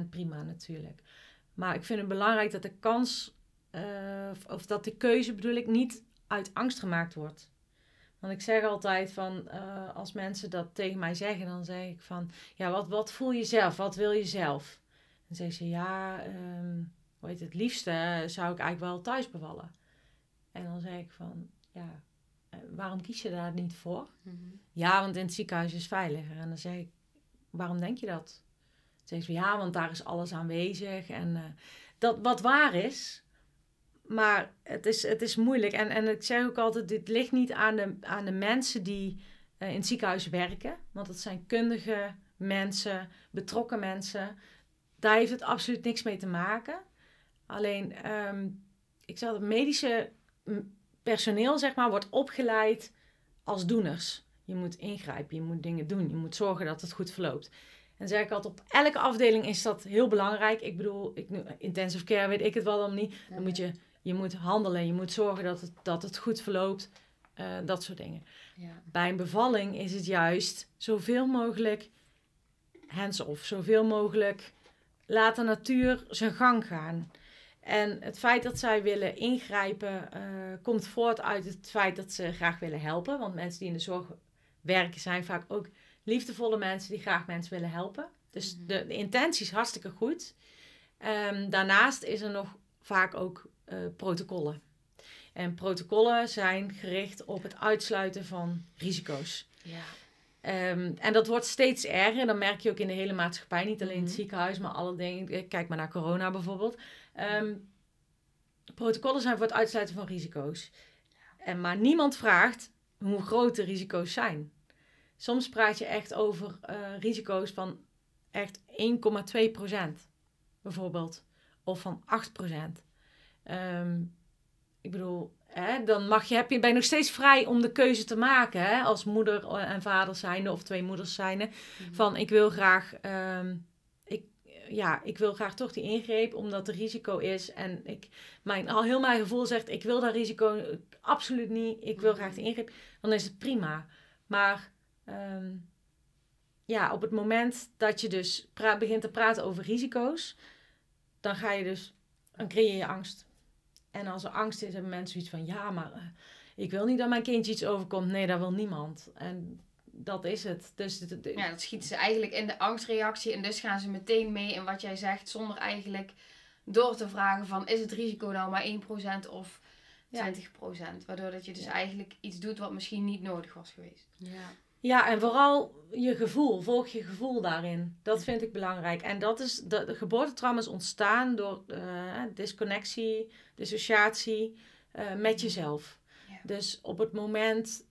prima natuurlijk. Maar ik vind het belangrijk dat de kans... eh, of- of dat de keuze bedoel ik niet uit angst gemaakt wordt. Want ik zeg altijd van, eh, als mensen dat tegen mij zeggen, dan zeg ik van, ja, wat, wat voel je zelf? Wat wil je zelf? Dan zeggen ze, ja, hoe heet het, liefste zou ik eigenlijk wel thuis bevallen. En dan zeg ik van, ja, eh, waarom kies je daar niet voor? Mhm. Ja, want in het ziekenhuis is veiliger. En dan zeg ik, waarom denk je dat? Dan zeggen ze, ja, want daar is alles aanwezig. En eh, dat wat waar is, maar het is, het is moeilijk. En, en ik zeg ook altijd, dit ligt niet aan de, aan de mensen die eh, in het ziekenhuis werken. Want het zijn kundige mensen, betrokken mensen. Daar heeft het absoluut niks mee te maken. Alleen, ehm, ik zeg het medische personeel, zeg maar, wordt opgeleid als doeners. Je moet ingrijpen, je moet dingen doen, je moet zorgen dat het goed verloopt. En zeg ik altijd, op elke afdeling is dat heel belangrijk. Ik bedoel, ik, intensive care weet ik het wel dan niet. Dan moet je, je moet handelen, je moet zorgen dat het, dat het goed verloopt. eh, dat soort dingen. Ja. Bij een bevalling is het juist zoveel mogelijk hands-off. Zoveel mogelijk laat de natuur zijn gang gaan. En het feit dat zij willen ingrijpen eh, komt voort uit het feit dat ze graag willen helpen. Want mensen die in de zorg werken zijn vaak ook liefdevolle mensen die graag mensen willen helpen. Dus Mhm. de, de intentie is hartstikke goed. Ehm, daarnaast is er nog vaak ook eh, protocollen. En protocollen zijn gericht op het uitsluiten van risico's. Ja. Ehm, en dat wordt steeds erger. Dat merk je ook in de hele maatschappij. Niet alleen in het Mhm. ziekenhuis, maar alle dingen. Kijk maar naar corona bijvoorbeeld. Ehm, protocollen zijn voor het uitsluiten van risico's. En, maar niemand vraagt hoe groot de risico's zijn. Soms praat je echt over eh, risico's van echt 1,2 procent. Bijvoorbeeld. Of van 8 Ehm, ik bedoel, hè, dan mag je, heb je, ben je nog steeds vrij om de keuze te maken. Hè, als moeder en vader zijnde of twee moeders zijnde. Mhm. Van ik wil graag, ehm, ik, ja, ik wil graag toch die ingreep omdat er risico is. En ik, mijn, al heel mijn gevoel zegt, ik wil dat risico eh, absoluut niet. Ik wil graag die ingreep. Dan is het prima. Maar ehm, ja, op het moment dat je dus begint te praten over risico's, dan ga je dus, dan creëer je angst. En als er angst is, hebben mensen zoiets van, ja, maar eh, ik wil niet dat mijn kindje iets overkomt. Nee, dat wil niemand. En dat is het. Dus het- het- Ja, dat schieten ze eigenlijk in de angstreactie en dus gaan ze meteen mee in wat jij zegt, zonder eigenlijk door te vragen van is het risico nou maar 1% of Ja. 20%. Waardoor dat je dus Ja. eigenlijk iets doet wat misschien niet nodig was geweest. Ja. Ja, en vooral je gevoel. Volg je gevoel daarin. Dat vind ik belangrijk. En dat is, de, de geboortetrauma's ontstaan door eh, disconnectie, dissociatie eh, met jezelf. Ja. Dus op het moment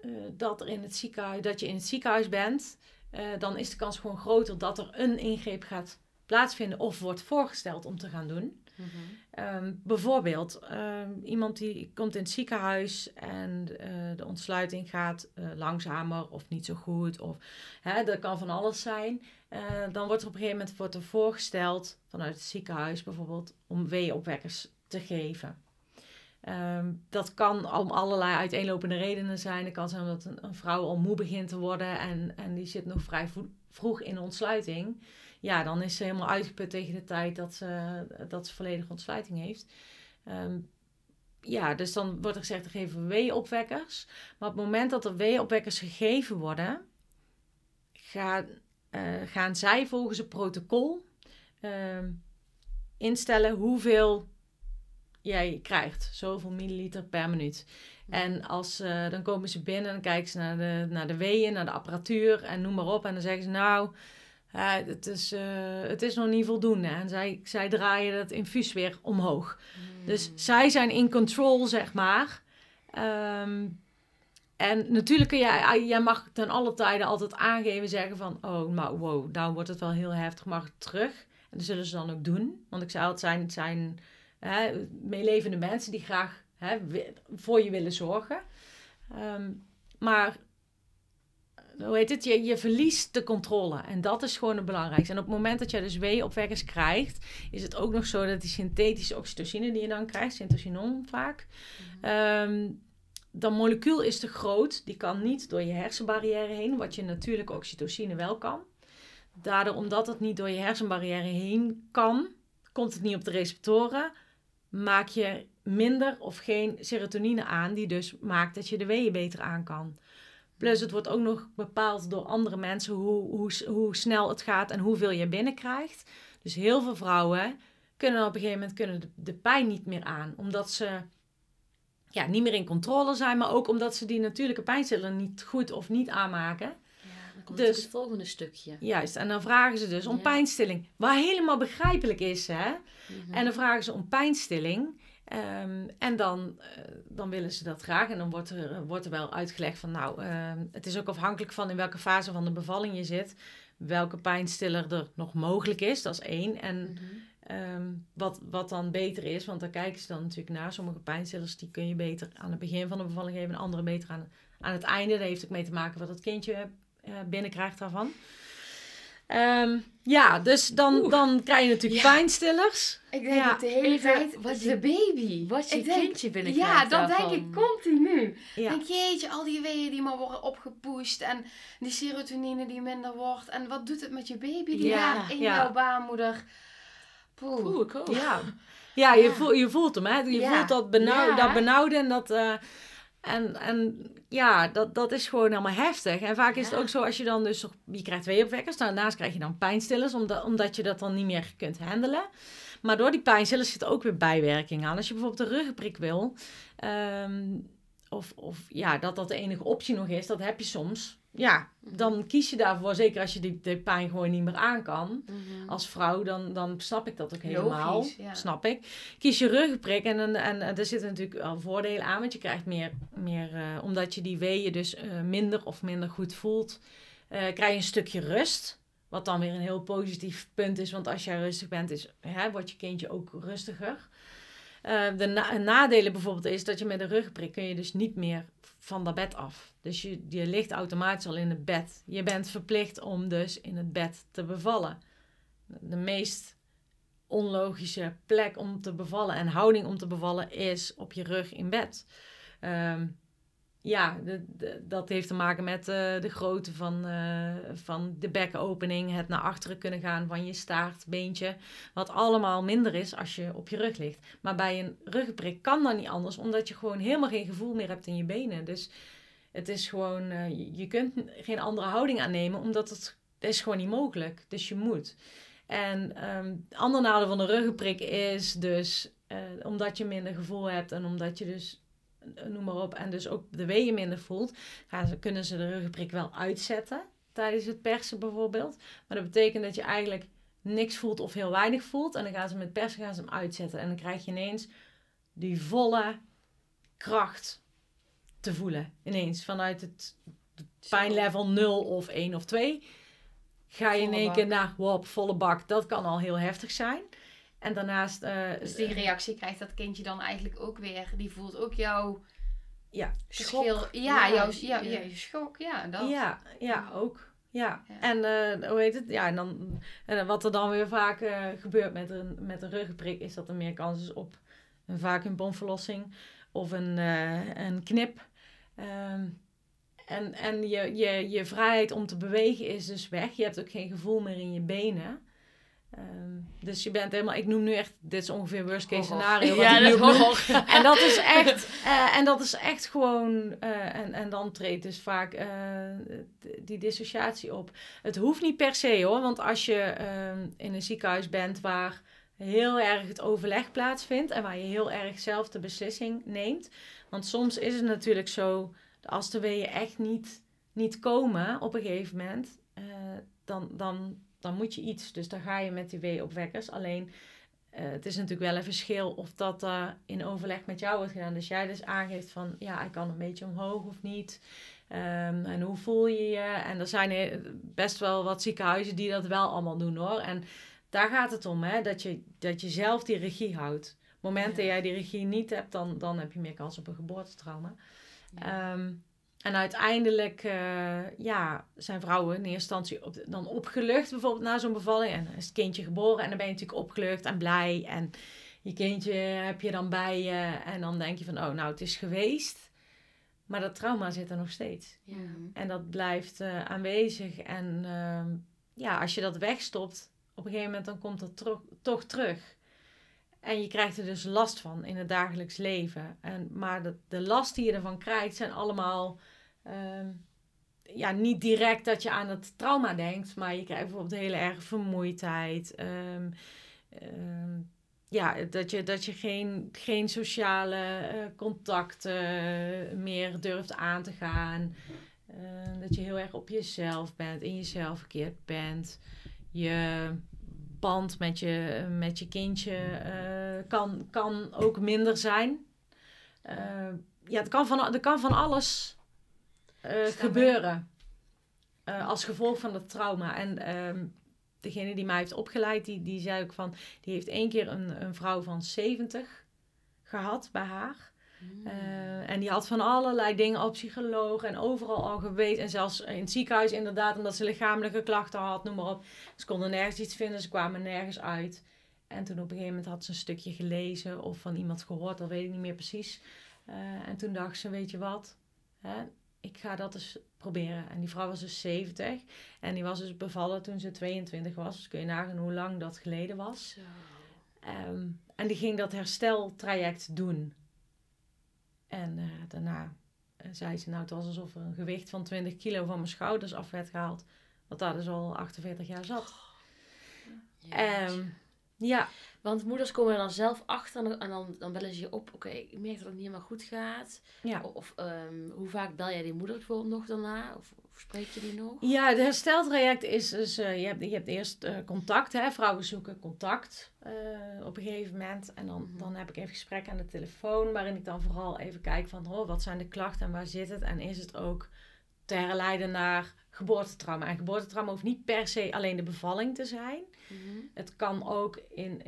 eh, dat, er in het ziekenhuis, dat je in het ziekenhuis bent, dan is de kans gewoon groter dat er een ingreep gaat plaatsvinden of wordt voorgesteld om te gaan doen. Mhm. Ehm, bijvoorbeeld, ehm, iemand die komt in het ziekenhuis en eh, de ontsluiting gaat eh, langzamer of niet zo goed. Of, hè, dat kan van alles zijn. Eh, dan wordt er op een gegeven moment wordt er voorgesteld vanuit het ziekenhuis bijvoorbeeld om weeopwekkers te geven. Ehm, dat kan om allerlei uiteenlopende redenen zijn. Het kan zijn dat een, een, vrouw al moe begint te worden en, en die zit nog vrij vroeg in ontsluiting. Ja, dan is ze helemaal uitgeput tegen de tijd dat ze, dat ze volledige ontsluiting heeft. Ehm, ja, dus dan wordt er gezegd, er geven weeopwekkers. Maar op het moment dat er weeopwekkers gegeven worden, gaan, uh, gaan zij volgens het protocol ehm, instellen hoeveel jij krijgt. Zoveel milliliter per minuut. En als, uh, dan komen ze binnen en kijken ze naar de, naar de weeën, naar de apparatuur en noem maar op. En dan zeggen ze, nou, het, is, uh, het is nog niet voldoende. En zij, zij draaien het infuus weer omhoog. Hmm. Dus zij zijn in control, zeg maar. Um, en natuurlijk kun jij, jij mag ten alle tijden altijd aangeven, zeggen van, oh, nou, wow, nou wordt het wel heel heftig, mag terug. En dat zullen ze dan ook doen. Want ik zei altijd, het zijn, het zijn hè, meelevende mensen die graag hè, voor je willen zorgen. Um, maar hoe heet het, je, je verliest de controle. En dat is gewoon het belangrijkste. En op het moment dat je dus weeopwekkers krijgt, is het ook nog zo dat die synthetische oxytocine die je dan krijgt, syntocinon vaak, um, dat molecuul is te groot. Die kan niet door je hersenbarrière heen, wat je natuurlijke oxytocine wel kan. Daardoor, omdat het niet door je hersenbarrière heen kan, komt het niet op de receptoren, maak je minder of geen serotonine aan, die dus maakt dat je de weeën beter aan kan. Plus het wordt ook nog bepaald door andere mensen hoe, hoe, hoe snel het gaat en hoeveel je binnenkrijgt. Dus heel veel vrouwen kunnen op een gegeven moment kunnen de, de pijn niet meer aan. Omdat ze ja, niet meer in controle zijn, maar ook omdat ze die natuurlijke pijnstiller niet goed of niet aanmaken. Ja, dan komt dus, het volgende stukje. Juist, en dan vragen ze dus om pijnstilling. Wat helemaal begrijpelijk is, hè. Mhm. En dan vragen ze om pijnstilling. Um, en dan, uh, dan willen ze dat graag. En dan wordt er, wordt er wel uitgelegd van, nou, uh, het is ook afhankelijk van in welke fase van de bevalling je zit. Welke pijnstiller er nog mogelijk is, dat is één. En mm-hmm. um, wat, wat dan beter is, want daar kijken ze dan natuurlijk naar. Sommige pijnstillers die kun je beter aan het begin van de bevalling geven, en andere beter aan, aan het einde. Dat heeft ook mee te maken wat het kindje uh, binnenkrijgt daarvan. Um, ja, dus dan, dan krijg je natuurlijk ja. pijnstillers. Ik denk ja. de hele tijd, wat is de baby? Wat je kindje Ja, dat denk ik continu. Ja. Denk, jeetje, al die weeën die maar worden opgepusht en die serotonine die minder wordt. En wat doet het met je baby die ja. in jouw baarmoeder? Poeh. Poeh ja. ja, je, Voelt, je voelt hem, hè? Je voelt dat, benauw, dat benauwde en dat... Uh, en, en ja, dat, dat is gewoon helemaal heftig. En vaak is het ook zo als je dan dus... Je krijgt weeopwekkers, daarnaast krijg je dan pijnstillers... Omdat, omdat je dat dan niet meer kunt handelen. Maar door die pijnstillers zit ook weer bijwerking aan. Als je bijvoorbeeld een ruggenprik wil... Um, of, of ja, dat dat de enige optie nog is, dat heb je soms ja, dan kies je daarvoor, zeker als je die, die pijn gewoon niet meer aan kan. Mhm. Als vrouw, dan, dan snap ik dat ook helemaal. Logisch, Snap ik. Kies je ruggenprik en, en, en, er zitten natuurlijk al voordelen aan, want je krijgt meer, meer uh, omdat je die weeën dus uh, minder of minder goed voelt, uh, krijg je een stukje rust. Wat dan weer een heel positief punt is, want als jij rustig bent, is, hè, wordt je kindje ook rustiger. de na nadelen bijvoorbeeld is dat je met een ruggenprik kun je dus niet meer van dat bed af. Dus je, je ligt automatisch al in het bed. Je bent verplicht om dus in het bed te bevallen. De meest onlogische plek om te bevallen en houding om te bevallen is op je rug in bed. Um, ja, dat heeft te maken met uh, de grootte van, uh, van de bekkenopening, het naar achteren kunnen gaan van je staartbeentje, wat allemaal minder is als je op je rug ligt. Maar bij een ruggenprik kan dat niet anders, omdat je gewoon helemaal geen gevoel meer hebt in je benen. Dus het is gewoon, uh, je kunt geen andere houding aannemen, omdat het, het is gewoon niet mogelijk. Dus je moet. En um, ander nadeel van de ruggenprik is dus, omdat je minder gevoel hebt en omdat je dus noem maar op, en dus ook de weeën minder voelt, gaan ze, kunnen ze de ruggenprik wel uitzetten tijdens het persen bijvoorbeeld. Maar dat betekent dat je eigenlijk niks voelt of heel weinig voelt. En dan gaan ze met persen gaan ze hem uitzetten. En dan krijg je ineens die volle kracht te voelen. Ineens vanuit het pijnlevel 0 of 1 of 2 ga je in één keer naar wop, volle bak. Dat kan al heel heftig zijn. En daarnaast... Uh, dus die reactie krijgt dat kindje dan eigenlijk ook weer. Die voelt ook jouw... Ja, schok. Ja, ja, jouw, ja, ja, je schok. Ja, dat. Ja, ja ook. Ja, en uh, hoe heet het? Ja, en dan, en wat er dan weer vaak uh, gebeurt met een, met een ruggenprik, is dat er meer kans is op een vacuümpomverlossing of een, eh, een knip. Ehm, en en je, je, je vrijheid om te bewegen is dus weg. Je hebt ook geen gevoel meer in je benen. Ehm, dus je bent helemaal, ik noem nu echt, dit is ongeveer worst case scenario. wat Ja, ik nu dat. En dat is echt, eh, en dat is echt gewoon, eh, en, en dan treedt dus vaak eh, die dissociatie op. Het hoeft niet per se hoor, want als je ehm, in een ziekenhuis bent waar heel erg het overleg plaatsvindt en waar je heel erg zelf de beslissing neemt. Want soms is het natuurlijk zo, als de weeën echt niet, niet komen op een gegeven moment, eh, dan, dan, dan moet je iets. Dus dan ga je met die weeopwekkers. Alleen eh, het is natuurlijk wel een verschil of dat eh, in overleg met jou wordt gedaan. Dus jij dus aangeeft van ja, ik kan een beetje omhoog of niet. Ehm, en hoe voel je je? En er zijn he- best wel wat ziekenhuizen die dat wel allemaal doen hoor. En daar gaat het om, hè? Dat, je, dat je zelf die regie houdt. Op het moment dat Ja. jij die regie niet hebt, dan, dan heb je meer kans op een geboortetrauma. Ja. Ehm, en uiteindelijk eh, ja, zijn vrouwen in eerste instantie op, dan opgelucht, bijvoorbeeld na zo'n bevalling. En dan is het kindje geboren en dan ben je natuurlijk opgelucht en blij. En je kindje heb je dan bij je. En dan denk je van, oh, nou, het is geweest. Maar dat trauma zit er nog steeds. Ja. En dat blijft eh, aanwezig. En ehm, ja, als je dat wegstopt, op een gegeven moment dan komt dat toch terug. En je krijgt er dus last van in het dagelijks leven. En, maar de, last die je ervan krijgt zijn allemaal... ehm, ja, niet direct dat je aan het trauma denkt. Maar je krijgt bijvoorbeeld hele erg vermoeidheid. ehm, ehm, ja, dat je, dat je geen, geen sociale eh, contacten meer durft aan te gaan. Dat je heel erg op jezelf bent, in jezelf verkeerd bent. Je band met je, met je kindje eh, kan, kan ook minder zijn. Eh, ja, het kan van, er kan van alles eh, gebeuren. als gevolg van dat trauma. En ehm, degene die mij heeft opgeleid, die, die zei ook van... Die heeft één keer een, een vrouw van 70 gehad bij haar. Mm. Eh, en die had van allerlei dingen op psycholoog en overal al geweest. En zelfs in het ziekenhuis inderdaad, omdat ze lichamelijke klachten had, noem maar op. Ze konden nergens iets vinden, ze kwamen nergens uit. En toen op een gegeven moment had ze een stukje gelezen of van iemand gehoord, dat weet ik niet meer precies. Eh, en toen dacht ze, weet je wat, hè, ik ga dat eens proberen. En die vrouw was dus 70 en die was dus bevallen toen ze 22 was. Dus kun je nagaan hoe lang dat geleden was. Ehm, en die ging dat hersteltraject doen. En eh, daarna eh, zei ze, nou het was alsof er een gewicht van 20 kilo van mijn schouders af werd gehaald. Wat daar dus al 48 jaar zat. Ja. Ehm, ja, Want moeders komen er dan zelf achter en dan, dan, bellen ze je op. Oké, ik merk dat het niet helemaal goed gaat. ja. Of, ehm, hoe vaak bel jij die moeder bijvoorbeeld nog daarna? Of spreek je die nog? Ja, het hersteltraject is dus, eh, je, hebt, je hebt eerst eh, contact, hè? vrouwen zoeken contact eh, op een gegeven moment. En dan, Mhm. dan heb ik even gesprek aan de telefoon, waarin ik dan vooral even kijk van, oh, wat zijn de klachten en waar zit het? En is het ook te herleiden naar geboortetrauma? En geboortetrauma hoeft niet per se alleen de bevalling te zijn. Mhm. Het kan ook in,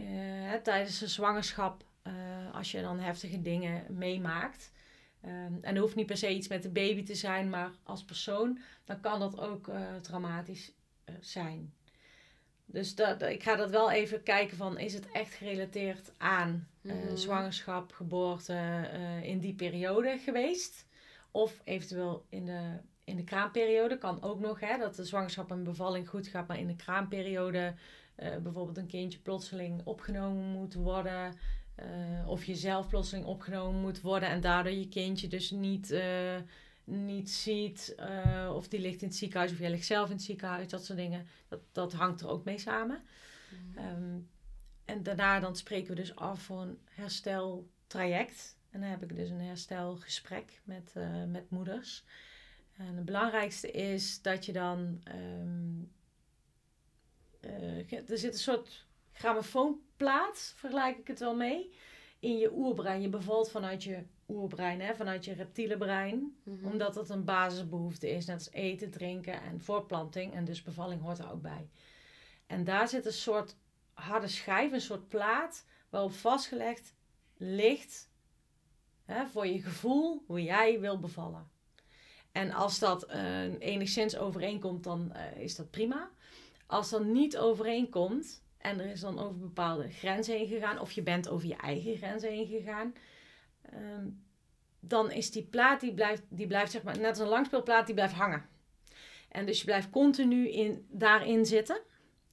tijdens de zwangerschap, als je dan heftige dingen meemaakt. Ehm, en er hoeft niet per se iets met de baby te zijn, maar als persoon, dan kan dat ook eh, traumatisch eh, zijn. Dus dat, ik ga dat wel even kijken van, is het echt gerelateerd aan eh, Mhm. zwangerschap, geboorte in die periode geweest? Of eventueel in de, in de kraamperiode kan ook nog, hè, dat de zwangerschap en bevalling goed gaat, maar in de kraamperiode bijvoorbeeld een kindje plotseling opgenomen moet worden. Eh, of je zelf plotseling opgenomen moet worden en daardoor je kindje dus niet, eh, niet ziet. eh, of die ligt in het ziekenhuis of jij ligt zelf in het ziekenhuis, dat soort dingen. Dat, dat hangt er ook mee samen. Mhm. Ehm, en daarna dan spreken we dus af voor een hersteltraject. En dan heb ik dus een herstelgesprek met, met moeders. En het belangrijkste is dat je dan... ehm, eh, er zit een soort grammofoonplaat, vergelijk ik het wel mee, in je oerbrein. Je bevalt vanuit je oerbrein, hè, vanuit je reptiele brein Mhm. omdat het een basisbehoefte is, net als eten, drinken en voortplanting. En dus bevalling hoort er ook bij. En daar zit een soort harde schijf, een soort plaat, waarop vastgelegd ligt hè, voor je gevoel hoe jij wil bevallen. En als dat eh, enigszins overeenkomt, dan eh, is dat prima. Als dat niet overeenkomt, en er is dan over bepaalde grenzen heen gegaan, of je bent over je eigen grenzen heen gegaan, ehm, dan is die plaat, die blijft, die blijft zeg maar, net als een langspeelplaat, die blijft hangen. En dus je blijft continu in, daarin zitten.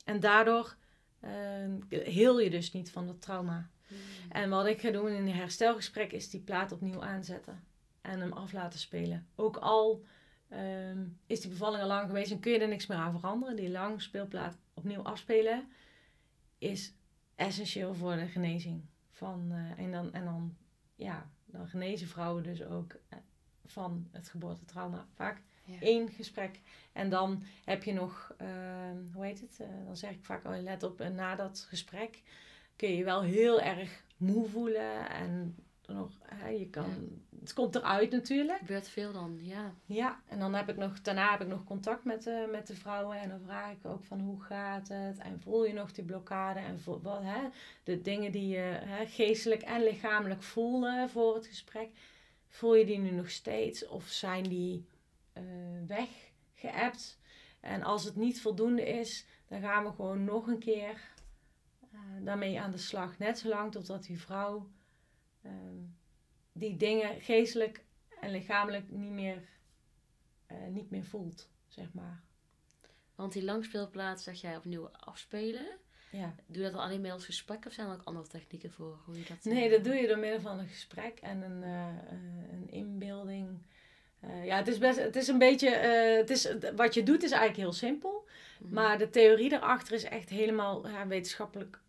En daardoor ehm, heel je dus niet van dat trauma. Hmm. En wat ik ga doen in een herstelgesprek is die plaat opnieuw aanzetten. En hem af laten spelen. Ook al ehm, is die bevalling al lang geweest en kun je er niks meer aan veranderen. Die langspeelplaat opnieuw afspelen is essentieel voor de genezing. Van, eh, en, dan, en dan, ja, dan genezen vrouwen dus ook eh, van het geboortetrauma. Vaak Ja. één gesprek. En dan heb je nog, ehm, hoe heet het? Eh, dan zeg ik vaak, oh, let op, na dat gesprek kun je je wel heel erg moe voelen. En nog, hè, je kan, het komt eruit natuurlijk. Gebeurt veel dan, ja. Ja, en dan heb ik nog, daarna heb ik nog contact met de, met de vrouwen. En dan vraag ik ook van hoe gaat het? En voel je nog die blokkade? En voel, wat, hè, de dingen die je hè, geestelijk en lichamelijk voelde voor het gesprek. Voel je die nu nog steeds? Of zijn die eh weggeëpt? En als het niet voldoende is, dan gaan we gewoon nog een keer eh, daarmee aan de slag. Net zolang totdat die vrouw ehm, die dingen geestelijk en lichamelijk niet meer, eh, niet meer voelt, zeg maar. Want die langspeelplaats zeg jij opnieuw afspelen. Ja. Doe je dat alleen middels gesprek of zijn er ook andere technieken voor? Hoe je dat, Nee, eh, dat doe je door middel van een gesprek en een, eh, een inbeelding. Ja, het is best, het is een beetje, het is, wat je doet is eigenlijk heel simpel. Mhm. Maar de theorie daarachter is echt helemaal ja, wetenschappelijk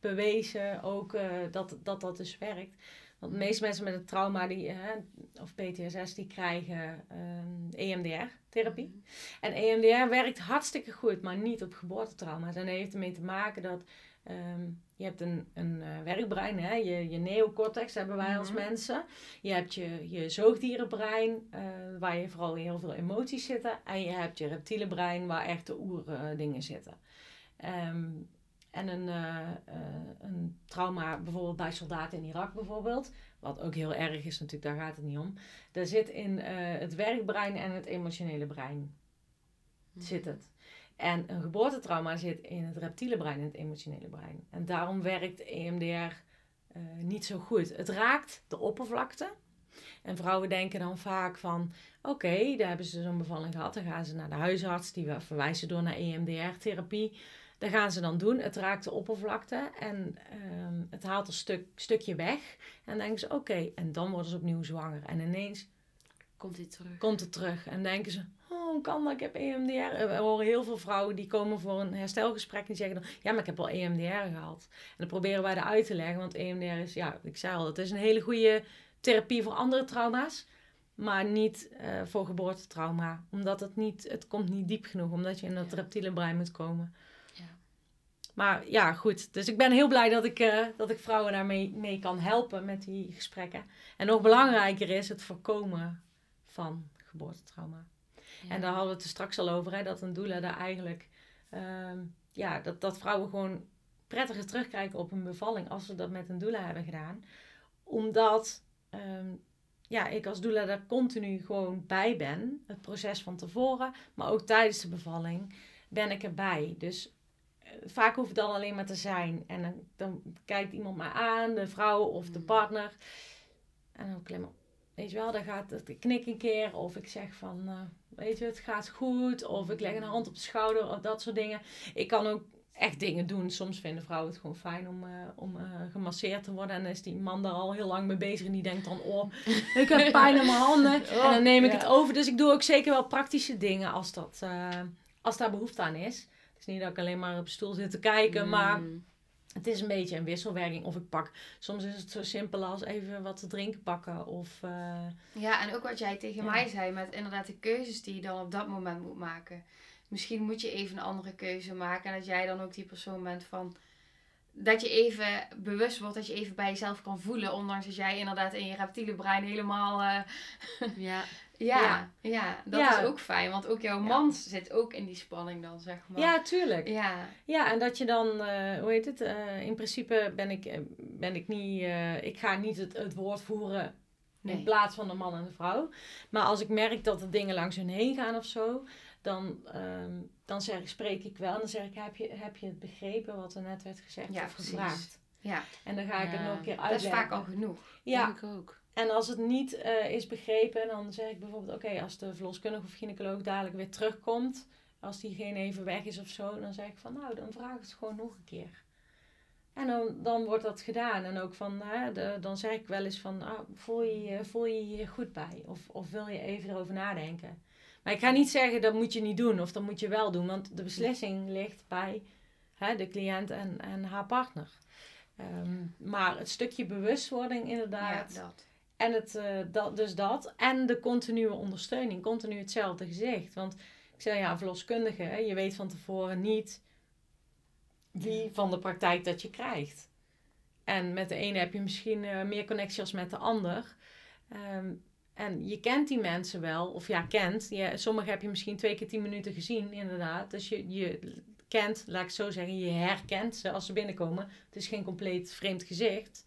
bewezen ook eh, dat, dat dat dus werkt. Want de meeste mensen met een trauma die, eh, of PTSS die krijgen EMDR-therapie. Mhm. En E EMDR werkt hartstikke goed, maar niet op geboortetrauma's. En dat heeft ermee te maken dat ehm, je hebt een, een eh, werkbrein, hè? Je, je neocortex hebben wij als Mhm. mensen. Je hebt je, je zoogdierenbrein, eh, waar je vooral heel veel emoties zitten. En je hebt je reptiele brein, waar echt de oerdingen zitten. Ehm, en een, eh, eh, een trauma, bijvoorbeeld bij soldaten in Irak bijvoorbeeld, wat ook heel erg is natuurlijk, daar gaat het niet om. Daar zit in eh, het werkbrein en het emotionele brein Mhm. zit het. En een geboortetrauma zit in het reptiele brein en het emotionele brein. En daarom werkt EMDR niet zo goed. Het raakt de oppervlakte. En vrouwen denken dan vaak van... Oké, daar hebben ze zo'n bevalling gehad. Dan gaan ze naar de huisarts. Die verwijzen door naar EMDR-therapie. Dat gaan ze dan doen. Het raakt de oppervlakte. En ehm, het haalt een stuk, stukje weg. En dan denken ze... Oké, en dan worden ze opnieuw zwanger. En ineens Komt terug? komt het terug. En denken ze, oh, kan dat? Ik heb EMDR. Eh, We horen heel veel vrouwen die komen voor een herstelgesprek. Die zeggen dan, ja, maar ik heb al EMDR gehad. En dan proberen wij dat uit te leggen. Want EMDR is, ja, ik zei al, het is een hele goede therapie voor andere trauma's. Maar niet eh, voor geboortetrauma. Omdat het niet, het komt niet diep genoeg. Omdat je in dat reptiele brein moet komen. Maar ja, goed. Dus ik ben heel blij dat ik, eh, dat ik vrouwen daarmee mee kan helpen met die gesprekken. En nog belangrijker is het voorkomen van geboortetrauma. Ja. En daar hadden we het er straks al over, hè, dat een doula daar eigenlijk, ehm, ja, dat, dat vrouwen gewoon prettiger terugkijken op een bevalling als ze dat met een doula hebben gedaan. Omdat, ehm, ja, ik als doula daar continu gewoon bij ben, het proces van tevoren, maar ook tijdens de bevalling ben ik erbij. Dus vaak hoeft het dan alleen maar te zijn. En dan, dan kijkt iemand mij aan, de vrouw of de Mm. partner. En dan klem ik Weet je wel, dan gaat het, ik knik een keer of ik zeg van, eh, weet je, het gaat goed. Of ik leg een hand op de schouder of dat soort dingen. Ik kan ook echt dingen doen. Soms vinden vrouwen het gewoon fijn om, eh, om eh, gemasseerd te worden. En dan is die man daar al heel lang mee bezig en die denkt dan, oh, ik heb pijn in mijn handen. en dan neem ik ja. het over. Dus ik doe ook zeker wel praktische dingen als, dat, als daar behoefte aan is. Het is niet dat ik alleen maar op stoel zit te kijken, maar Mm. het is een beetje een wisselwerking. Of ik pak, soms is het zo simpel als even wat te drinken pakken. Of, eh, Ja, en ook wat jij tegen Ja. mij zei met inderdaad de keuzes die je dan op dat moment moet maken. Misschien moet je even een andere keuze maken en dat jij dan ook die persoon bent van... Dat je even bewust wordt, dat je even bij jezelf kan voelen. Ondanks dat jij inderdaad in je reptiele brein helemaal... eh, Ja. ja, Ja. ja. dat Ja. is ook fijn. Want ook jouw Ja. man zit ook in die spanning dan, zeg maar. ja, tuurlijk. Ja, Ja, en dat je dan, eh, hoe heet het? eh, in principe ben ik, ben ik niet, ik ga niet het, het woord voeren in plaats van de man en de vrouw. Maar als ik merk dat er dingen langs hun heen gaan of zo, dan, ehm, dan zeg, spreek ik wel. En dan zeg ik, heb je, heb je het begrepen wat er net werd gezegd Ja, of precies. gevraagd? Ja, En dan ga ik het nog een keer dat is uitleggen. vaak al genoeg. Ja, Denk ik ook. en als het niet eh, is begrepen, dan zeg ik bijvoorbeeld: Oké, als de verloskundige of gynaecoloog dadelijk weer terugkomt, als diegene even weg is of zo, dan zeg ik van: Nou, dan vraag ik het gewoon nog een keer. En dan, dan wordt dat gedaan. En ook van, hè, de, dan zeg ik wel eens van: ah, voel, je, je- voel je je hier goed bij? Of, of wil je even erover nadenken? Maar ik ga niet zeggen dat moet je niet doen of dat moet je wel doen, want de beslissing ligt bij hè, de cliënt en, en haar partner. Ehm, maar het stukje bewustwording Ja, inderdaad. dat. En het, eh, dat, dus dat. En de continue ondersteuning. Continu hetzelfde gezicht. Want ik zei ja, verloskundige. Hè, je weet van tevoren niet wie van de praktijk dat je krijgt. En met de ene heb je misschien eh, meer connectie als met de ander. Ehm, en je kent die mensen wel. Of ja, kent. Je, sommige heb je misschien twee keer tien minuten gezien, inderdaad. Dus je, je kent, laat ik zo zeggen, je herkent ze als ze binnenkomen. Het is geen compleet vreemd gezicht.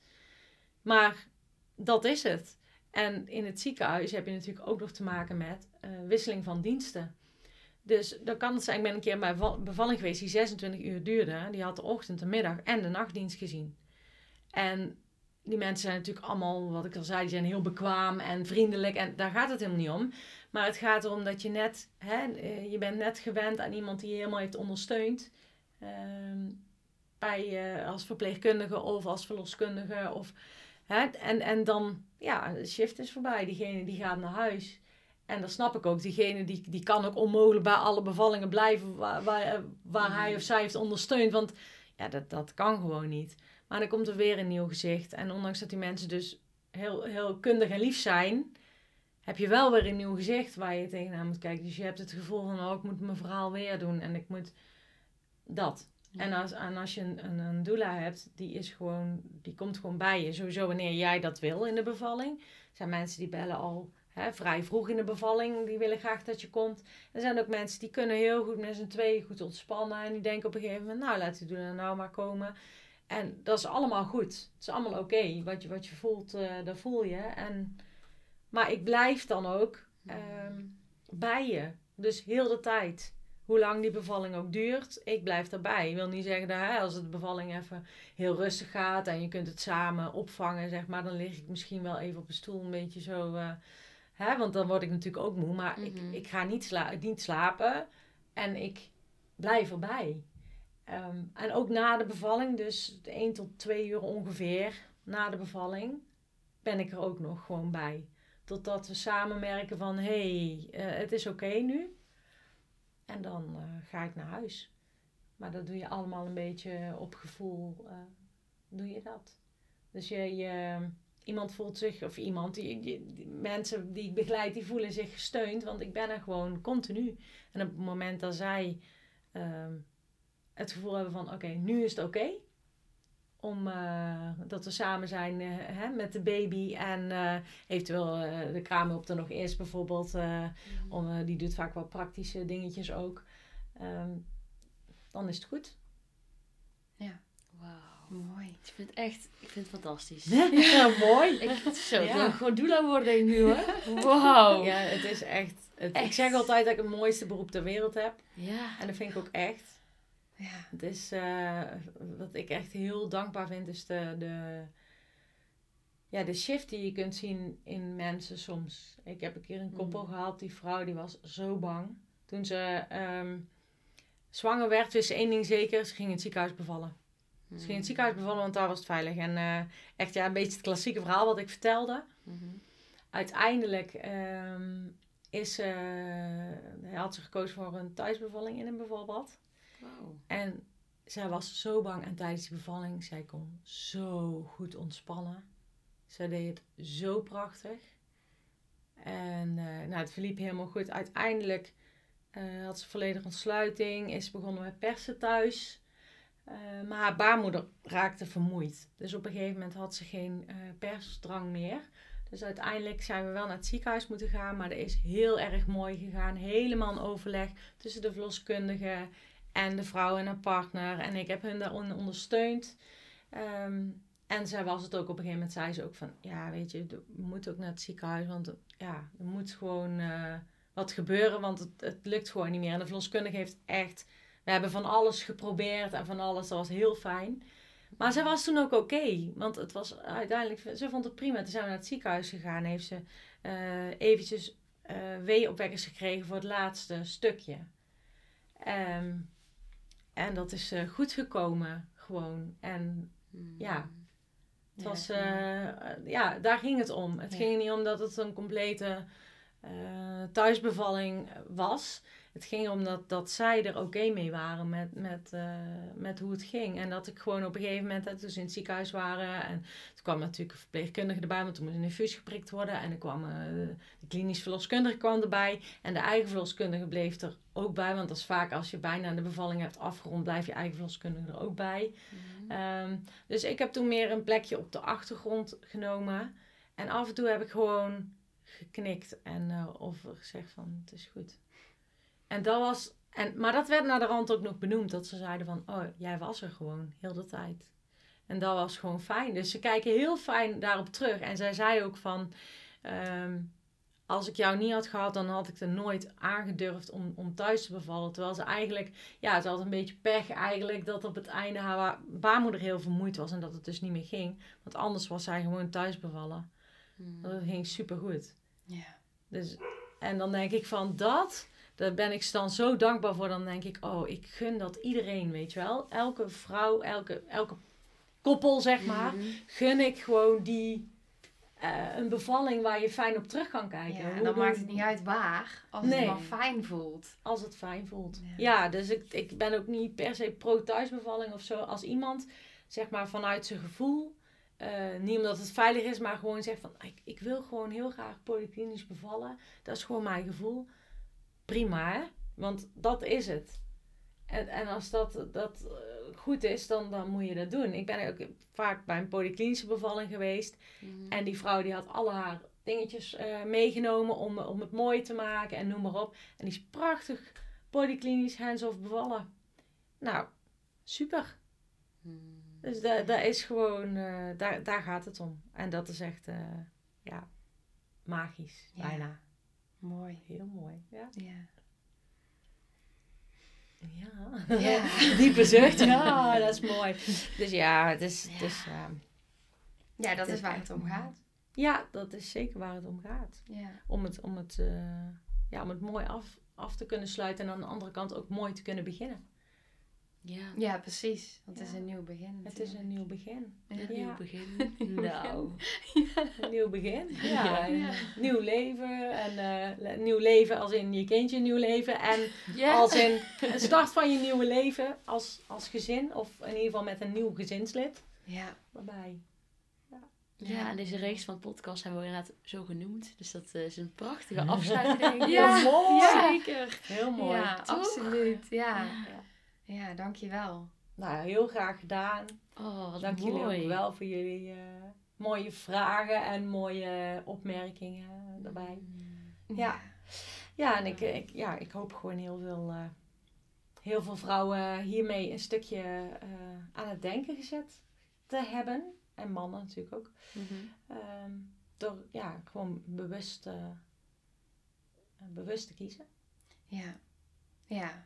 Maar dat is het. En in het ziekenhuis heb je natuurlijk ook nog te maken met eh, wisseling van diensten. Dus dan kan het zijn, ik ben een keer bij val- bevalling geweest die 26 uur duurde. Die had de ochtend, de middag en de nachtdienst gezien. En die mensen zijn natuurlijk allemaal, wat ik al zei, die zijn heel bekwaam en vriendelijk. En daar gaat het helemaal niet om. Maar het gaat erom dat je net, hè, eh, je bent net gewend aan iemand die je helemaal heeft ondersteund. Ehm, bij, eh, als verpleegkundige of als verloskundige. Of, hè, en, en dan, ja, de shift is voorbij. Diegene die gaat naar huis. En dat snap ik ook. Diegene die, die kan ook onmogelijk bij alle bevallingen blijven waar, waar, waar hij of zij heeft ondersteund. Want ja, dat, dat kan gewoon niet. Maar dan komt er weer een nieuw gezicht. En ondanks dat die mensen dus heel, heel kundig en lief zijn, heb je wel weer een nieuw gezicht waar je tegenaan moet kijken. Dus je hebt het gevoel van, oh, ik moet mijn verhaal weer doen en ik moet dat. En als, en als je een, een, een doula hebt, die, is gewoon, die komt gewoon bij je. Sowieso wanneer jij dat wil in de bevalling. Er zijn mensen die bellen al hè, vrij vroeg in de bevalling. Die willen graag dat je komt. Er zijn ook mensen die kunnen heel goed met z'n tweeën goed ontspannen. En die denken op een gegeven moment, nou laat die doula nou maar komen. En dat is allemaal goed. Het is allemaal oké. Wat, je, wat je voelt, eh, dat voel je. En, maar ik blijf dan ook ehm, bij je. Dus heel de tijd. Hoe lang die bevalling ook duurt, ik blijf erbij. Ik wil niet zeggen dat hè, als de bevalling even heel rustig gaat en je kunt het samen opvangen, zeg maar, dan lig ik misschien wel even op een stoel een beetje zo. eh, hè, want dan word ik natuurlijk ook moe. Maar Mhm. ik, ik ga niet, sla niet slapen en ik blijf erbij. Ehm, en ook na de bevalling, dus 1 tot 2 uur ongeveer na de bevalling, ben ik er ook nog gewoon bij. Totdat we samen merken van, hey, eh, het is oké nu. En dan eh, ga ik naar huis. Maar dat doe je allemaal een beetje op gevoel, eh, doe je dat. Dus je, iemand voelt zich, of iemand, die mensen die ik begeleid, die voelen zich gesteund. Want ik ben er gewoon continu. En op het moment dat zij ehm, het gevoel hebben van, oké, nu is het oké. om eh, dat we samen zijn eh, hè, met de baby en eh, eventueel de kraamhulp er nog eerst bijvoorbeeld. eh, om, die doet vaak wel praktische dingetjes ook. Ehm, dan is het goed. Wauw. Mooi. Ik vind het echt, ik vind het fantastisch. ja, mooi. Ik, zo, ik Ja. wil gewoon doula worden denk ik nu hoor. Wauw. Ja, het is echt, het, Ik Echt. zeg altijd dat ik het mooiste beroep ter wereld heb. Ja. En dat vind ik ook echt. Ja. Het is, eh, wat ik echt heel dankbaar vind, is de, de, ja, de shift die je kunt zien in mensen soms. Ik heb een keer een koppel Mm. gehad, die vrouw die was zo bang. Toen ze ehm, zwanger werd, wist ze één ding zeker, ze ging in het ziekenhuis bevallen. Ze ging in het ziekenhuis bevallen, want daar was het veilig. En eh, echt ja, een beetje het klassieke verhaal wat ik vertelde. Mhm. Uiteindelijk ehm, is, eh, had ze gekozen voor een thuisbevalling in een bevalbad. En zij was zo bang en tijdens die bevalling, zij kon zo goed ontspannen. Zij deed het zo prachtig. En eh, nou, het verliep helemaal goed. Uiteindelijk eh, had ze volledige ontsluiting, is begonnen met persen thuis. Eh, maar haar baarmoeder raakte vermoeid. Dus op een gegeven moment had ze geen persdrang meer. Dus uiteindelijk zijn we wel naar het ziekenhuis moeten gaan. Maar dat is heel erg mooi gegaan. Helemaal een overleg tussen de verloskundige en de vrouw en haar partner. En ik heb hun daarin ondersteund. Ehm, en zij was het ook op een gegeven moment, zei ze ook van, ja weet je, we moeten ook naar het ziekenhuis. Want ja, er moet gewoon, eh, wat gebeuren, want het, het lukt gewoon niet meer. En de verloskundige heeft echt, we hebben van alles geprobeerd en van alles, dat was heel fijn. Maar zij was toen ook oké, want het was uiteindelijk, ze vond het prima. Toen zijn we naar het ziekenhuis gegaan, heeft ze eh eventjes eh weeopwekkers gekregen voor het laatste stukje. Ehm, en dat is eh, goed gekomen, gewoon. En Mm. Ja. het Ja, was, ja. eh, ja, daar ging het om. Het Ja. ging niet om dat het een complete eh, thuisbevalling was. Het ging om dat, dat zij er oké mee waren met, met, met hoe het ging. En dat ik gewoon op een gegeven moment, hè, toen ze in het ziekenhuis waren. En toen kwam natuurlijk een verpleegkundige erbij, want toen moest een infuus geprikt worden. En er kwam de klinisch verloskundige kwam erbij. En de eigen verloskundige bleef er ook bij. Want dat is vaak als je bijna de bevalling hebt afgerond, blijft je eigen verloskundige er ook bij. Mhm. Ehm, dus ik heb toen meer een plekje op de achtergrond genomen. En af en toe heb ik gewoon geknikt en eh, of gezegd van het is goed. En dat was, en, maar dat werd naar de rand ook nog benoemd. Dat ze zeiden van, oh, jij was er gewoon heel de tijd. En dat was gewoon fijn. Dus ze kijken heel fijn daarop terug. En zij zei ook van, ehm, als ik jou niet had gehad, dan had ik er nooit aangedurfd om, om thuis te bevallen. Terwijl ze eigenlijk, ja, ze had een beetje pech eigenlijk dat op het einde haar baarmoeder heel vermoeid was en dat het dus niet meer ging. Want anders was zij gewoon thuis bevallen. Mm. Dat ging supergoed. Ja. Dus, en dan denk ik van dat, daar ben ik dan zo dankbaar voor. Dan denk ik, oh, ik gun dat iedereen, weet je wel. Elke vrouw, elke, elke koppel, zeg maar, Mhm. gun ik gewoon die, eh, een bevalling waar je fijn op terug kan kijken. Ja, en dan doen- maakt het niet uit waar, als Nee. het maar fijn voelt. Als het fijn voelt. Ja. Ja, dus ik, ik ben ook niet per se pro-thuisbevalling of zo. Als iemand, zeg maar, vanuit zijn gevoel, eh, niet omdat het veilig is, maar gewoon zegt van, ik, ik wil gewoon heel graag polyklinisch bevallen. Dat is gewoon mijn gevoel. Prima, hè? Want dat is het. En, en als dat, dat eh, goed is, dan, dan moet je dat doen. Ik ben ook vaak bij een polyklinische bevalling geweest. Mhm. En die vrouw die had alle haar dingetjes eh, meegenomen om, om het mooi te maken en noem maar op. En die is prachtig polyklinisch hands-off bevallen. Nou, super. Mm. Dus da- dat is gewoon, eh, daar, daar gaat het om. En dat is echt, ja, magisch. Ja. Bijna. Mooi. Heel mooi. Ja. Ja. Ja. Ja. Diepe zucht. Ja, dat is mooi. Dus ja, het is, eh, Ja, dat Het is waar het om gaat. ja, dat is zeker waar het om gaat. Ja. om het, om het, eh, ja, om het mooi af, af te kunnen sluiten en aan de andere kant ook mooi te kunnen beginnen. Ja, ja, precies. Want het is Ja. een nieuw begin. Het is een nieuw begin. Ja. een Ja. nieuw begin. Nou, Een nieuw begin. Ja, Ja. een Ja. nieuw leven. En eh, nieuw leven als in je kindje nieuw leven. En ja. als in een start van je nieuwe leven als, als gezin. Of in ieder geval met een nieuw gezinslid Ja. erbij. Ja, en deze reeks van podcast hebben we inderdaad zo genoemd. Dus dat eh, is een prachtige afsluiting. Ja, Heel mooi. ja. zeker. Heel mooi. Ja, toch? absoluut. Ja. Ja. Dankjewel. Nou, heel graag gedaan. Oh, wat Dank jullie mooi. ook wel voor jullie eh, mooie vragen en mooie opmerkingen daarbij. Mm. Ja. Ja, en ik, ik, ja, ik hoop gewoon heel veel, eh, heel veel vrouwen hiermee een stukje eh, aan het denken gezet te hebben. En mannen natuurlijk ook. Mhm. Ehm, door ja, gewoon bewust, bewust te kiezen. Ja. Ja,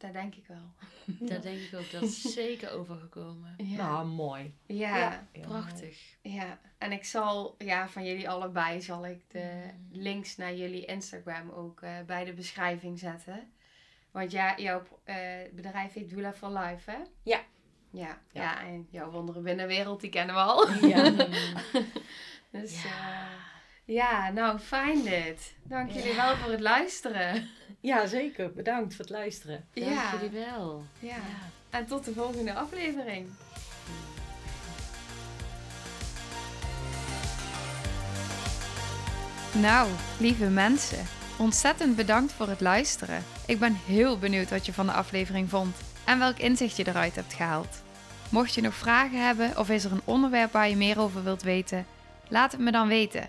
dat denk ik wel. Daar denk ik ook. Dat is zeker overgekomen. Ja. Nou, mooi. ja. Prachtig. Ja, en ik zal, ja, van jullie allebei zal ik de Mm. links naar jullie Instagram ook eh, bij de beschrijving zetten. Want ja, jouw eh, bedrijf heet Doula for Life, hè? Ja. Ja, ja. Ja. en jouw wonderen binnenwereld, die kennen we al. Ja. Dus ja, Ja. Ja nou fijn dit. Dank jullie wel voor het luisteren. ja, zeker. Bedankt voor het luisteren. Dank ja. jullie wel. ja, en tot de volgende aflevering. Nou, lieve mensen, ontzettend bedankt voor het luisteren. Ik ben heel benieuwd wat je van de aflevering vond en welk inzicht je eruit hebt gehaald. Mocht je nog vragen hebben of is er een onderwerp waar je meer over wilt weten, laat het me dan weten.